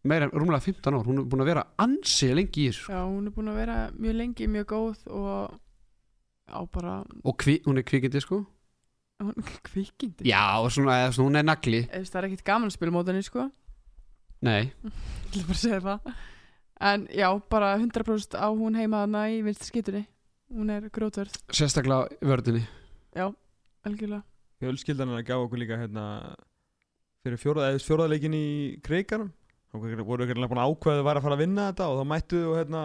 meira en rúmlega 15 ár, hún er búin að vera ansið lengi í þessu. sko. Já, hún er búin að vera mjög lengi, mjög góð og á bara, Og kvi, hún er kvikindi, sko. hún er <laughs> kvikindi Já, svona, eða svona, hún er nagli. Eða, það er ekkert gaman að spila mót henni sko Nei, ég vil bara segja það en já, bara 100% á hún heima þarna í vinstri skýtunni hún er grótverð, sérstaklega í vördinni. algjörlega Fjölskyldan er að gá okkur líka hérna fyrir fjóraða, eða fjóraðleikin í kreikanum þá voru ekki búin að ákveða að væri að fara að vinna þetta og þá mættu og hérna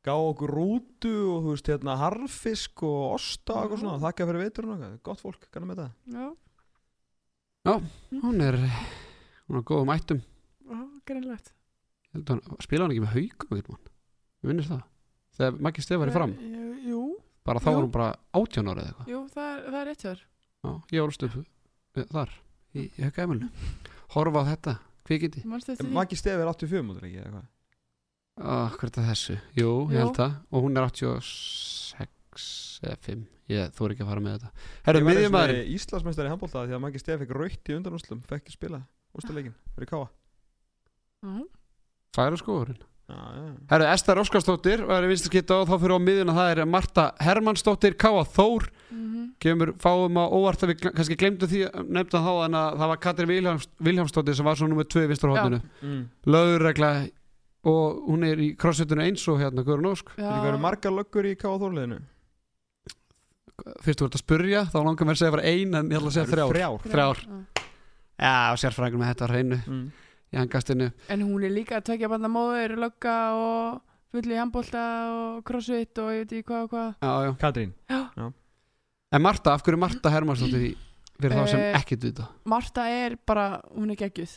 gá okkur rútu og þú veist hérna harfisk og osta og eitthvað svona þakka fyrir veiturinn og eitthvað, gott fólk, kannum með það já, Hún er, hún er góð um ættum. já greinlegt Spilaði hún ekki með haugum, eitthvað mann? Vinnir það? Þegar Maggi Stef var í fram, Jú, jú, bara þá Jú. var hún bara 18 ára eða eitthvað. jú það, er, það er Já, ég ólst upp þar í, í högæmulinu horfa á þetta, kvikindi? Maggi Stefi er 84 mútur ekki, eða hvað? ah, hvert er þessu, jú, ég held það. Og hún er 86 eða 5, ég er ekki að fara með þetta. Herru, miðjumæðurinn Íslandsmeistari í handbólta því að Maggi Stefi fekk rautt í undanúslum fekk ekki spila úrstuleikin fyrir káa skóðurinn Já, já, herru, Ester Óskarsdóttir var í vinstu skitta og þá fyrir á miðjuna það er Marta Hermannsdóttir Káa Þór. Mhm, kemur fáum á óvart að við kannski glemdu því nefnda þá en að það var Katrin Viljáms, Viljámsdóttir sem var svo nummið 2 í vinstra hóttinu mm. lögregla og hún er í crossfitinu eins og hérna Guðrun Ósk. Það er verið margar löggur í káa þórliðinu? Fyrst þú ert að spurja þá langar mér að segja bara ein en ég ætla að segja þrjár. Þrjár. Þrjár. Já. sérfræðingur með þetta hreinu. Mm. Í hangastinu En hún er líka að tvekja banda móður, lögga og fulli handbólta og crossfit og ég veit ekki hvað og hvað. Já, já. Katrín. En Marta, af hverju er Marta Hermansdóttir í fyrir þá sem Eh, ekkert vita? Marta er bara, hún er geggjuð.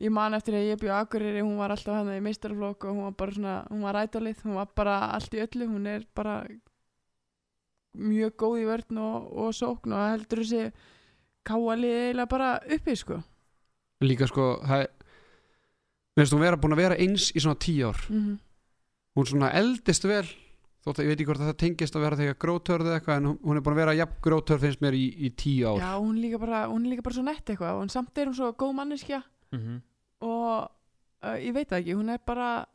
Ég man eftir að ég bjóð Akureyri, hún var alltaf hann í meistarflokk og hún var bara svona, hún var rætalið, hún var bara allt í öllu, hún er bara mjög góð í vörn og, og sókn og heldur þessi káalið eiginlega bara uppi sko. líka sko, það er finnst hún vera búin að vera eins í svona tíu ár Mm -hmm. hún svona eldist vel þótt að ég veit ekki hvort að það tengist að vera þegar grótörð eða eitthvað en hún- hún er búin að vera jafn grótörð finnst mér í, í tíu ár Já, hún er líka bara, hún er líka bara svo nett eitthvað og samt er hún svo góð manneskja mm og uh, ég veit það ekki, hún er bara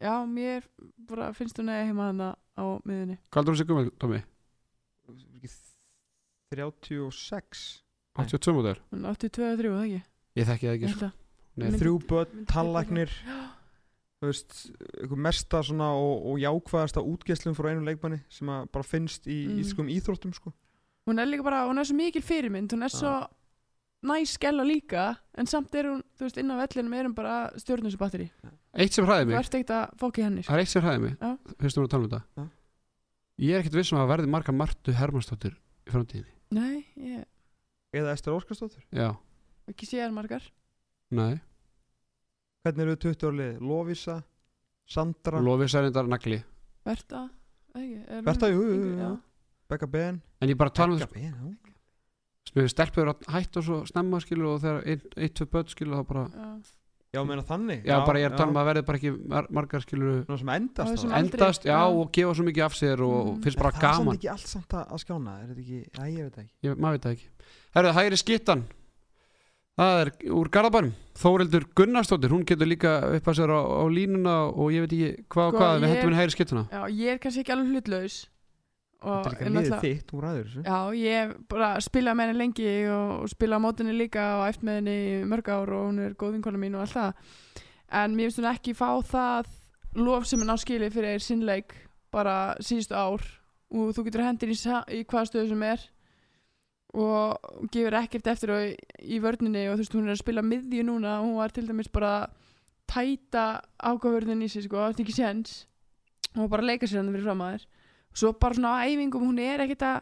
já, mér bara finnst hún eða heima hana á miðunni hvað heldur hún sig gummul, Tómi? 36 Nei. 82 mútur? hún er 82 og 3, það ekki? ég þekki það ekki Þrjú börn, tallagnir <gasps> Þú veist, mesta svona og, og jákvæðasta útgeslum frá einu leikmanni sem að bara finnst í Mm. íslenskum íþróttum sko. hún er líka bara, hún er svo mikil fyrirmynd hún er svo næs skella líka en samt er hún, þú veist, inn á vellinum er hún bara stjórnum sem batteri eitt sem hræði mig henni sko. það er eitt sem hræði mig Já. fyrst þú erum að tala um þetta Já. ég er ekkert vissum að verði marga Martu Hermannsdóttir í framtíðinni nei, ég Eða Ester Óskarsdóttir já, ekki séð margar nei, Hvernig eru 20 árlið? Lovisa, Sandra, lofið sér endar nagli Berta, ekki Er Berta, jú, jú, jú, já. já. Becca Ben en ég bara tala um Becca Ben, já Smiður stelpur að hætta svo snemma skilur og þegar ein, eitt, tvö börn skilur þá bara Já. Já, meina þannig Já, bara ég er að tala um að verði bara ekki mar margar skilur Svona sem endast Og En aldri. endast, já, Já. og gefa svo mikið af sér og Mm. finnst bara Það er samt gaman ekki allt samt að að skjána Er þetta ekki, næ, ég veit það ekki ég, maður veit það ekki Herðu, hægri skittan það er úr Garðabænum. Þórildur Gunnarsdóttir, hún getur líka upp að sér á, á línuna og ég veit ekki hvað og Sko, hvað, við hættum henni hægri skittuna Já, ég er kannski ekki alveg hlutlaus. Og Þetta er er líka liðið þitt, hún ræður þessu. Já, ég bara spilað með henni lengi og, og spilað á mótinni líka og æft með henni mörg ár og hún er góð vinkona mín og allt það. En mér finnst hún ekki fá það lof sem henni á skili fyrir sinnleik bara síðustu ár. Og þú getur hendir í, í hvaða stöðu sem er og gefur ekkert eftir og í vörninni og þú veist hún er að spila miðju núna og hún var til dæmis bara tæta ákvæðvörðin í sig sko, þetta er ekki séns. Og bara leika sér hann fyrir fram að þér svo bara svona á æfingum hún er ekkert að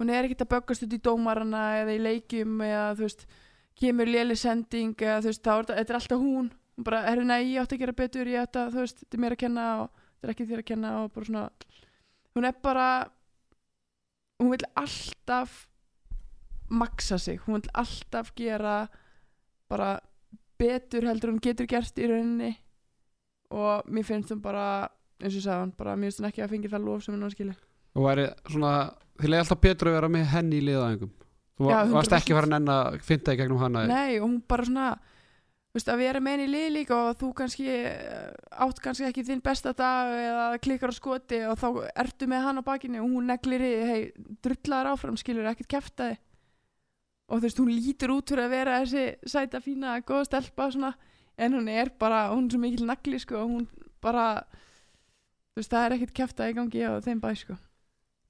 hún er ekkert að böggast út í dómarana eða í leikjum eða þú veist kemur léli sending eða þú veist þá er er alltaf hún. Hún bara, herru nei, ég átti að gera betur ég átti að, þú veist, þetta er mér að kenna og þetta er ekki þér að kenna. Og bara svona hún er bara hún vil alltaf maksa sig, hún vil alltaf gera bara betur heldur hún getur gert í rauninni. Og mér finnst hún bara eins og ég sagði hann, bara mér finnst hún ekki að fengi það lof sem hún á skili og væri svona, þið leiði alltaf betur að vera með henni í liðaðingum þú Já, var, varst 100%. ekki farin enn að finna í gegnum hana. Nei, og hún bara svona veist, að vera með henni í lið líka og þú kannski eh, átt kannski ekki þinn besta dag eða klikkar á skoti og þá ertu með hann á bakinu og hún neglir í hei, drullar áfram, skilur ekkert kæftaði og þú veist, hún lítur út fyrir að vera þessi sæta fína, góða stelpa svona, en hún er bara, hún er svo mikil nagli sko, og hún bara þú veist, það er ekkert kæftaði í gangi á þeim bæ sko.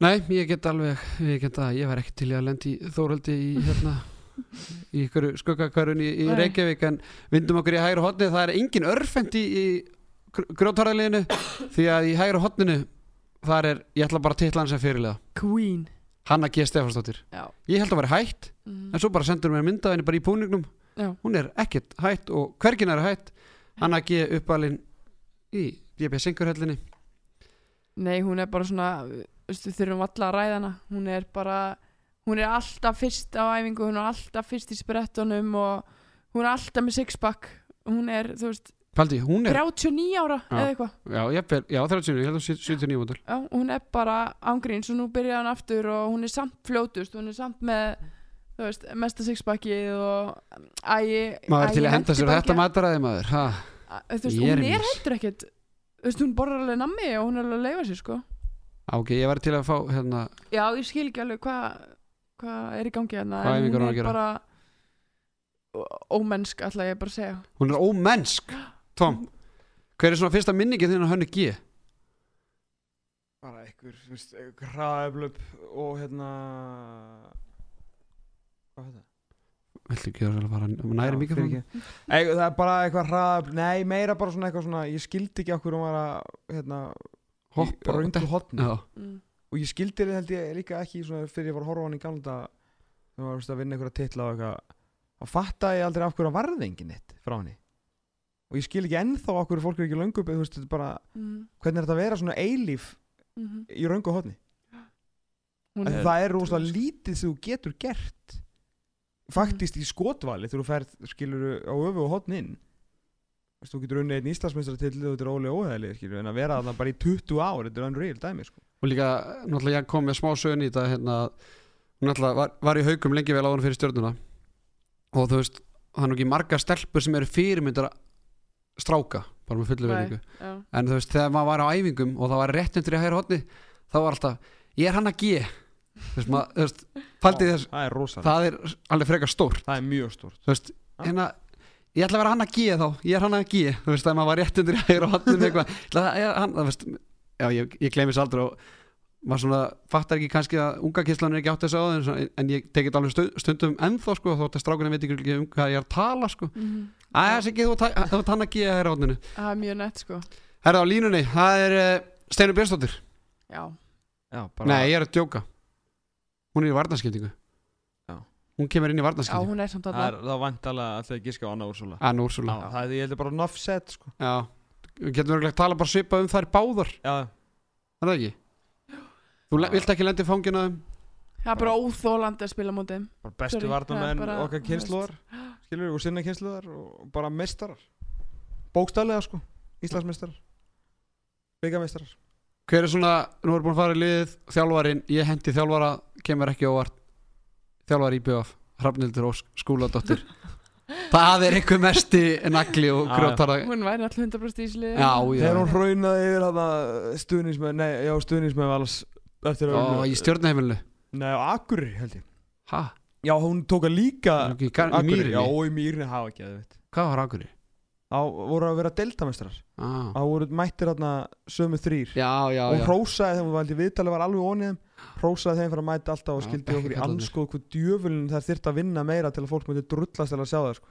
Nei, ég get alveg, ég get að ég var ekki til að lendi Þóraldi í hérna í ykkur skuggakörun í, í. Reykjavík en vindum okkur í hægri hotni það er engin örfend í, í grótarðaliðinu því að í hægri hotninu þar er, ég ætla bara að titla hann sem fyrirlega Queen Hanna G. Stefansdóttir ég held að vera hætt, mm. en svo bara sendur mér mynda henni bara í púningnum, Já. hún er ekkert hætt og hvergin er hætt Hanna G. uppalinn í DB Singurhellinni Nei, hún er bara svona við þurfum alla að ræða hana hún er bara, hún er alltaf fyrst á æfingu, hún er alltaf fyrst í sprettunum og hún er alltaf með sixpack hún er, þú veist, Paldi, hún er, 39 ára Já. eða eitthvað, já, ég, já 30, ég held að 79 mótul já, hún er bara ángríns og nú byrjaði hann aftur og hún er samt fljótust, hún er samt með þú veist, mesta sixpackið og æ, maður æ, til að henda sér þetta mataræði maður ha. Þú veist, hún er heldur ekkert þú veist, hún borðar alveg nammi og hún er alveg að leifa sér sko. Ok, ég var til að fá hérna, Já, ég skil ekki alveg hvað hva er í gangi hérna Hvað er að er gera? bara ómennsk ætla ég bara að segja. Hún er ómennsk Tom, hver er svona fyrsta minningin þinn á hönnu G? Bara einhver, þú veist, einhver hraðaflöp og hérna Hvað er þetta? Viltu ekki að fara næri mikið frá Ei, það er bara eitthvað hraðaflöp Nei, meira bara svona eitthvað svona Ég skildi ekki okkur var að hérna, Hoppa hotni Já, mm. Og ég skildi þetta held ég líka ekki svona, Fyrir ég var að horfa á hann í gamla Þegar maður veist, að vinna einhverja titla og eitthvað. Og fattaði ég aldrei af hverju að varði engin neitt Frá henni Og ég skil ekki ennþá okkur fólk er ekki löngu Þú veist, bara Mm. Hvernig er þetta að vera svona eilíf Mm í röngu hotni Hún En er, það er rosalega lítið sem þú getur gert. Faktist í skotvali þú ferð skilur á öfu og hotn inn þú getur unnið einn Íslandsmeistra til þú getur ólega óhæðli skilur en að vera þarna bara í 20 ár þetta er unreal dæmi sko. Og líka, náttúrulega ég kom með smá sögn í þetta hérna, náttúrulega var, var í haugum lengi vel áður fyrir stjórnuna og þú veist, er nú ekki margar stelpur sem eru fyrirmyndar stráka, bara með fullu já. en þú veist, þegar maður var á æfingum og það var rétt undir í hægri hotni þá var alltaf, ég er hann að G. Þú veist, maður, þú veist, faldið þess það er rosalega, það er alveg frekar stórt. Það er mjög stórt. Þú veist, hérna ég ætla að vera hann að G þá, ég er hann að G. Þú veist, að maður var rétt undir í hægri hotni eitthvað, ég ætla að, ég, hann, veist já, ég, ég maður svona fattar ekki kannski að unga kislan er ekki átt þessu á þeim en, en ég tekið alveg stund, stundum ennþá sko, þótt að strákunni veit ekki um hvað ég er að tala sko, Mhm. að það sé ekki þú hann að G að hægri hotninu það er mjög nett sko. Herra á línunni, það er uh, Steinu Björnsdóttir. Já, já, bara, Nei, ég er að djóka. Hún er í varnarskiptingu. Já. Hún kemur inn í já, varnarskiptingu. hún er samt það er alltaf þá vantalega alltaf ekki ská Anna Úrsula Anna Úrsula Já, það er, ég heldur bara nuff set sko. Já, við getum örgulega að tala bara svipað um þær báðar. Já, Er það ekki? Þú vilt ekki lendi fangina þeim? Það er bara óþólandi að spila mútið bara bestu varnamenn okkar kynsluðar <gasps> skilur og sinna kynsluðar og bara mestarar bókstæðlega sko. Íslandsmestarar byggamestarar Hver er svona, nú erum búin að fara í liðið þjálfarin, ég hendi þjálfara kemur ekki óvart. Þjálfari í BF, Hrafnildur og skúladóttir. <laughs> Það er einhver mesti nagli og grjótara Hún væri alltaf 100% í sliði Já, já, þegar hún raunaði yfir nei, já stuðnismenn alls eftir Ó, í stjórnaheimilinu nei, á Akureyri held ég Hæ? já, hún tók að líka Í, í, í Akureyri, já, mýrinni? og í mýrinni hafa ekki, það veit Hvað var Akureyri? á voru að vera deltamestrar Ah. á voru mættir hérna sömu þrýr Já, já, og já hrósaði þeim, hún var aldrei viðtalið var alveg onið þeim hrósaði þeim fyrir að mæta alltaf og Já, skildi okkur í bekkjarkallarnir. anskoð hvað djöfulinn þær þyrft að vinna meira til að fólk myndi drullast til að sjá það sko.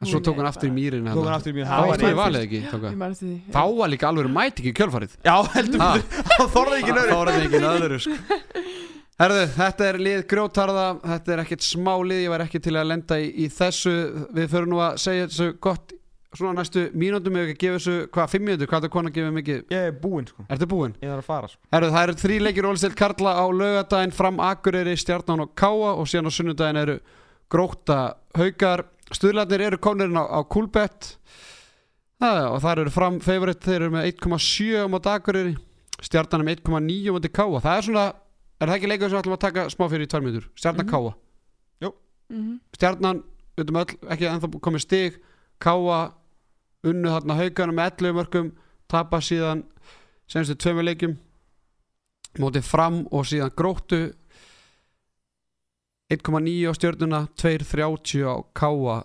En Svo tók hann aftur í mýrinni tók hann aftur í Það ég var valið ekki Þá var líka alveg mæti ekki kjölfarið. Já, heldur <laughs> þá þorði ekki nöður Þá þetta ekki öðru sko. <laughs> Herðu, þetta er lið grjótarða Þetta er ekkert smá lið. Ég var ekki til að lenda í, í þessu. Við förum nú að segja þessu gott Svona næstu mínúndum Ef við ekki að gefa þessu, hvað, fimm mínútur? Hvað er það kona að gefa mikið? Ég er búinn sko, Ertu búinn? ég þarf að fara sko. Herðu, það eru þrý leikir ólistilt Karla á laugadaginn Fram Akureyri, Stjarnan og Káa Og síðan á sunnudaginn eru Gróta Haukar Stuðlarnir eru komnirinn á, á Það, og þar eru fram favorite, þeir eru með 1,7 á móti Akureyri, stjarnan með 1,9 á móti Káa, það er svona er það ekki leikur sem við ætlum að taka smá fyrir í tvær mínútur? Stjarnan Mhm. Káa, Mhm. stjarnan utum öll, ekki ennþá komið stig. Káa unnu þarna haugana með 11 mörgum tapa síðan senstu tveimur leikjum. Mótið fram og síðan gróttu 1,9 á stjörnuna 2,30 á Káa.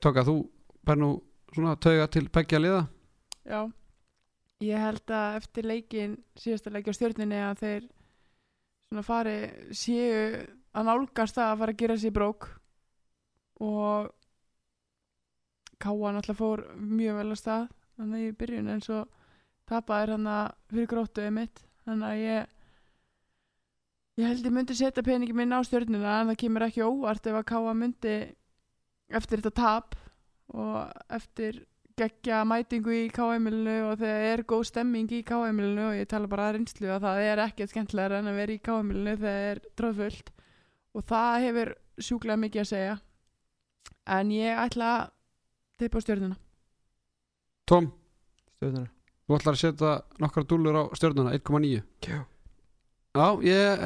Tóka þú bara nú svona tauga til begja liða? Já. Ég held að eftir leikin síðasta leiki á stjórninni að þeir svona fari séu að nálgast að fara að gera sér brók. Og Káa náttúrulega fór mjög vel að stað þannig í byrjun en svo tapaðir hann að fyrir gróttu einmitt. Þannig að ég ég held ég myndi setja peningi minn á stjórnina en það kemur ekki óvart ef að Káa myndi eftir þetta tap og eftir geggja mætingu í KM-ilinu og þegar er góð stemming í KM-ilinu og ég tala bara að reynslu að það er ekkert skemmtilegar en að vera í KM-ilinu þegar það er tróðfullt og það hefur sjúklega mikið að segja. En ég ætla að teipa á stjórnuna Tom, Stjörnuna. þú ætlar að setja nokkra dúlur á stjörnuna 1,9 Já. Já, ég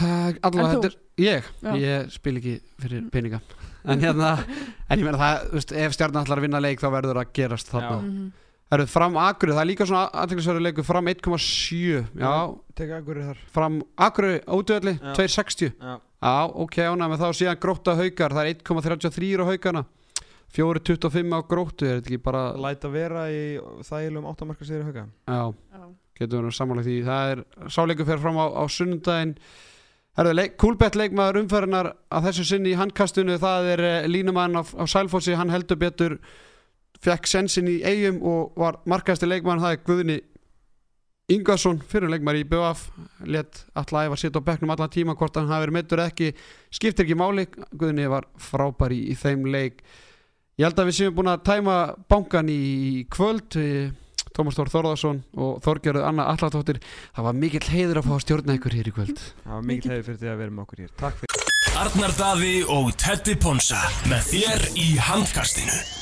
allavega þetta er ég, Já. ég spil ekki fyrir peninga. En hérna, <laughs> en ég meina það veist, ef stjarnan ætlar að vinna leik þá verður að gerast þarna, Já. Mhm. það eru fram Akureyri það er líka svona aðteklisverður leikur fram 1,7 já, Tek Akureyri þar. Fram Akureyri ódöðli Já. 2,60 Já. Já, ok, ánæg með þá. Síðan gróta haukar Það er 1,33 á haukana 4,25 á gróttu Er þetta ekki bara Læta vera í þægilegum áttamarka sér í hauga Já, Já. getur verið sammála því. Það er sáleikur fyrir fram á, á sunnundaginn Herðu, leik, Kúlbett leikmaður umferðinar að þessu sinni í handkastinu það er eh, línumann á, á Sælfossi hann heldur betur fekk sensin í eigum og var markaðasti leikmann það er Guðni Ingarsson fyrir leikmaður í BVF let alltaf æfa sitt á bekknum allan tíma hvort hann hafi verið meittur ekki skiptir ekki máli, Guðni var frábær í, í þeim leik. Ég held að við séum búin að tæma bankan í kvöld eh, Tómas Þór Þórðarsson og Þorgerður Anna Allatóttir það var mikill heiður að fá að stjórna ykkur hér í kvöld. Það var mikið hefði fyrir því að vera með okkur hér. Takk fyrir. Arnar Daði og Teddy Ponsa með þér í handkastinu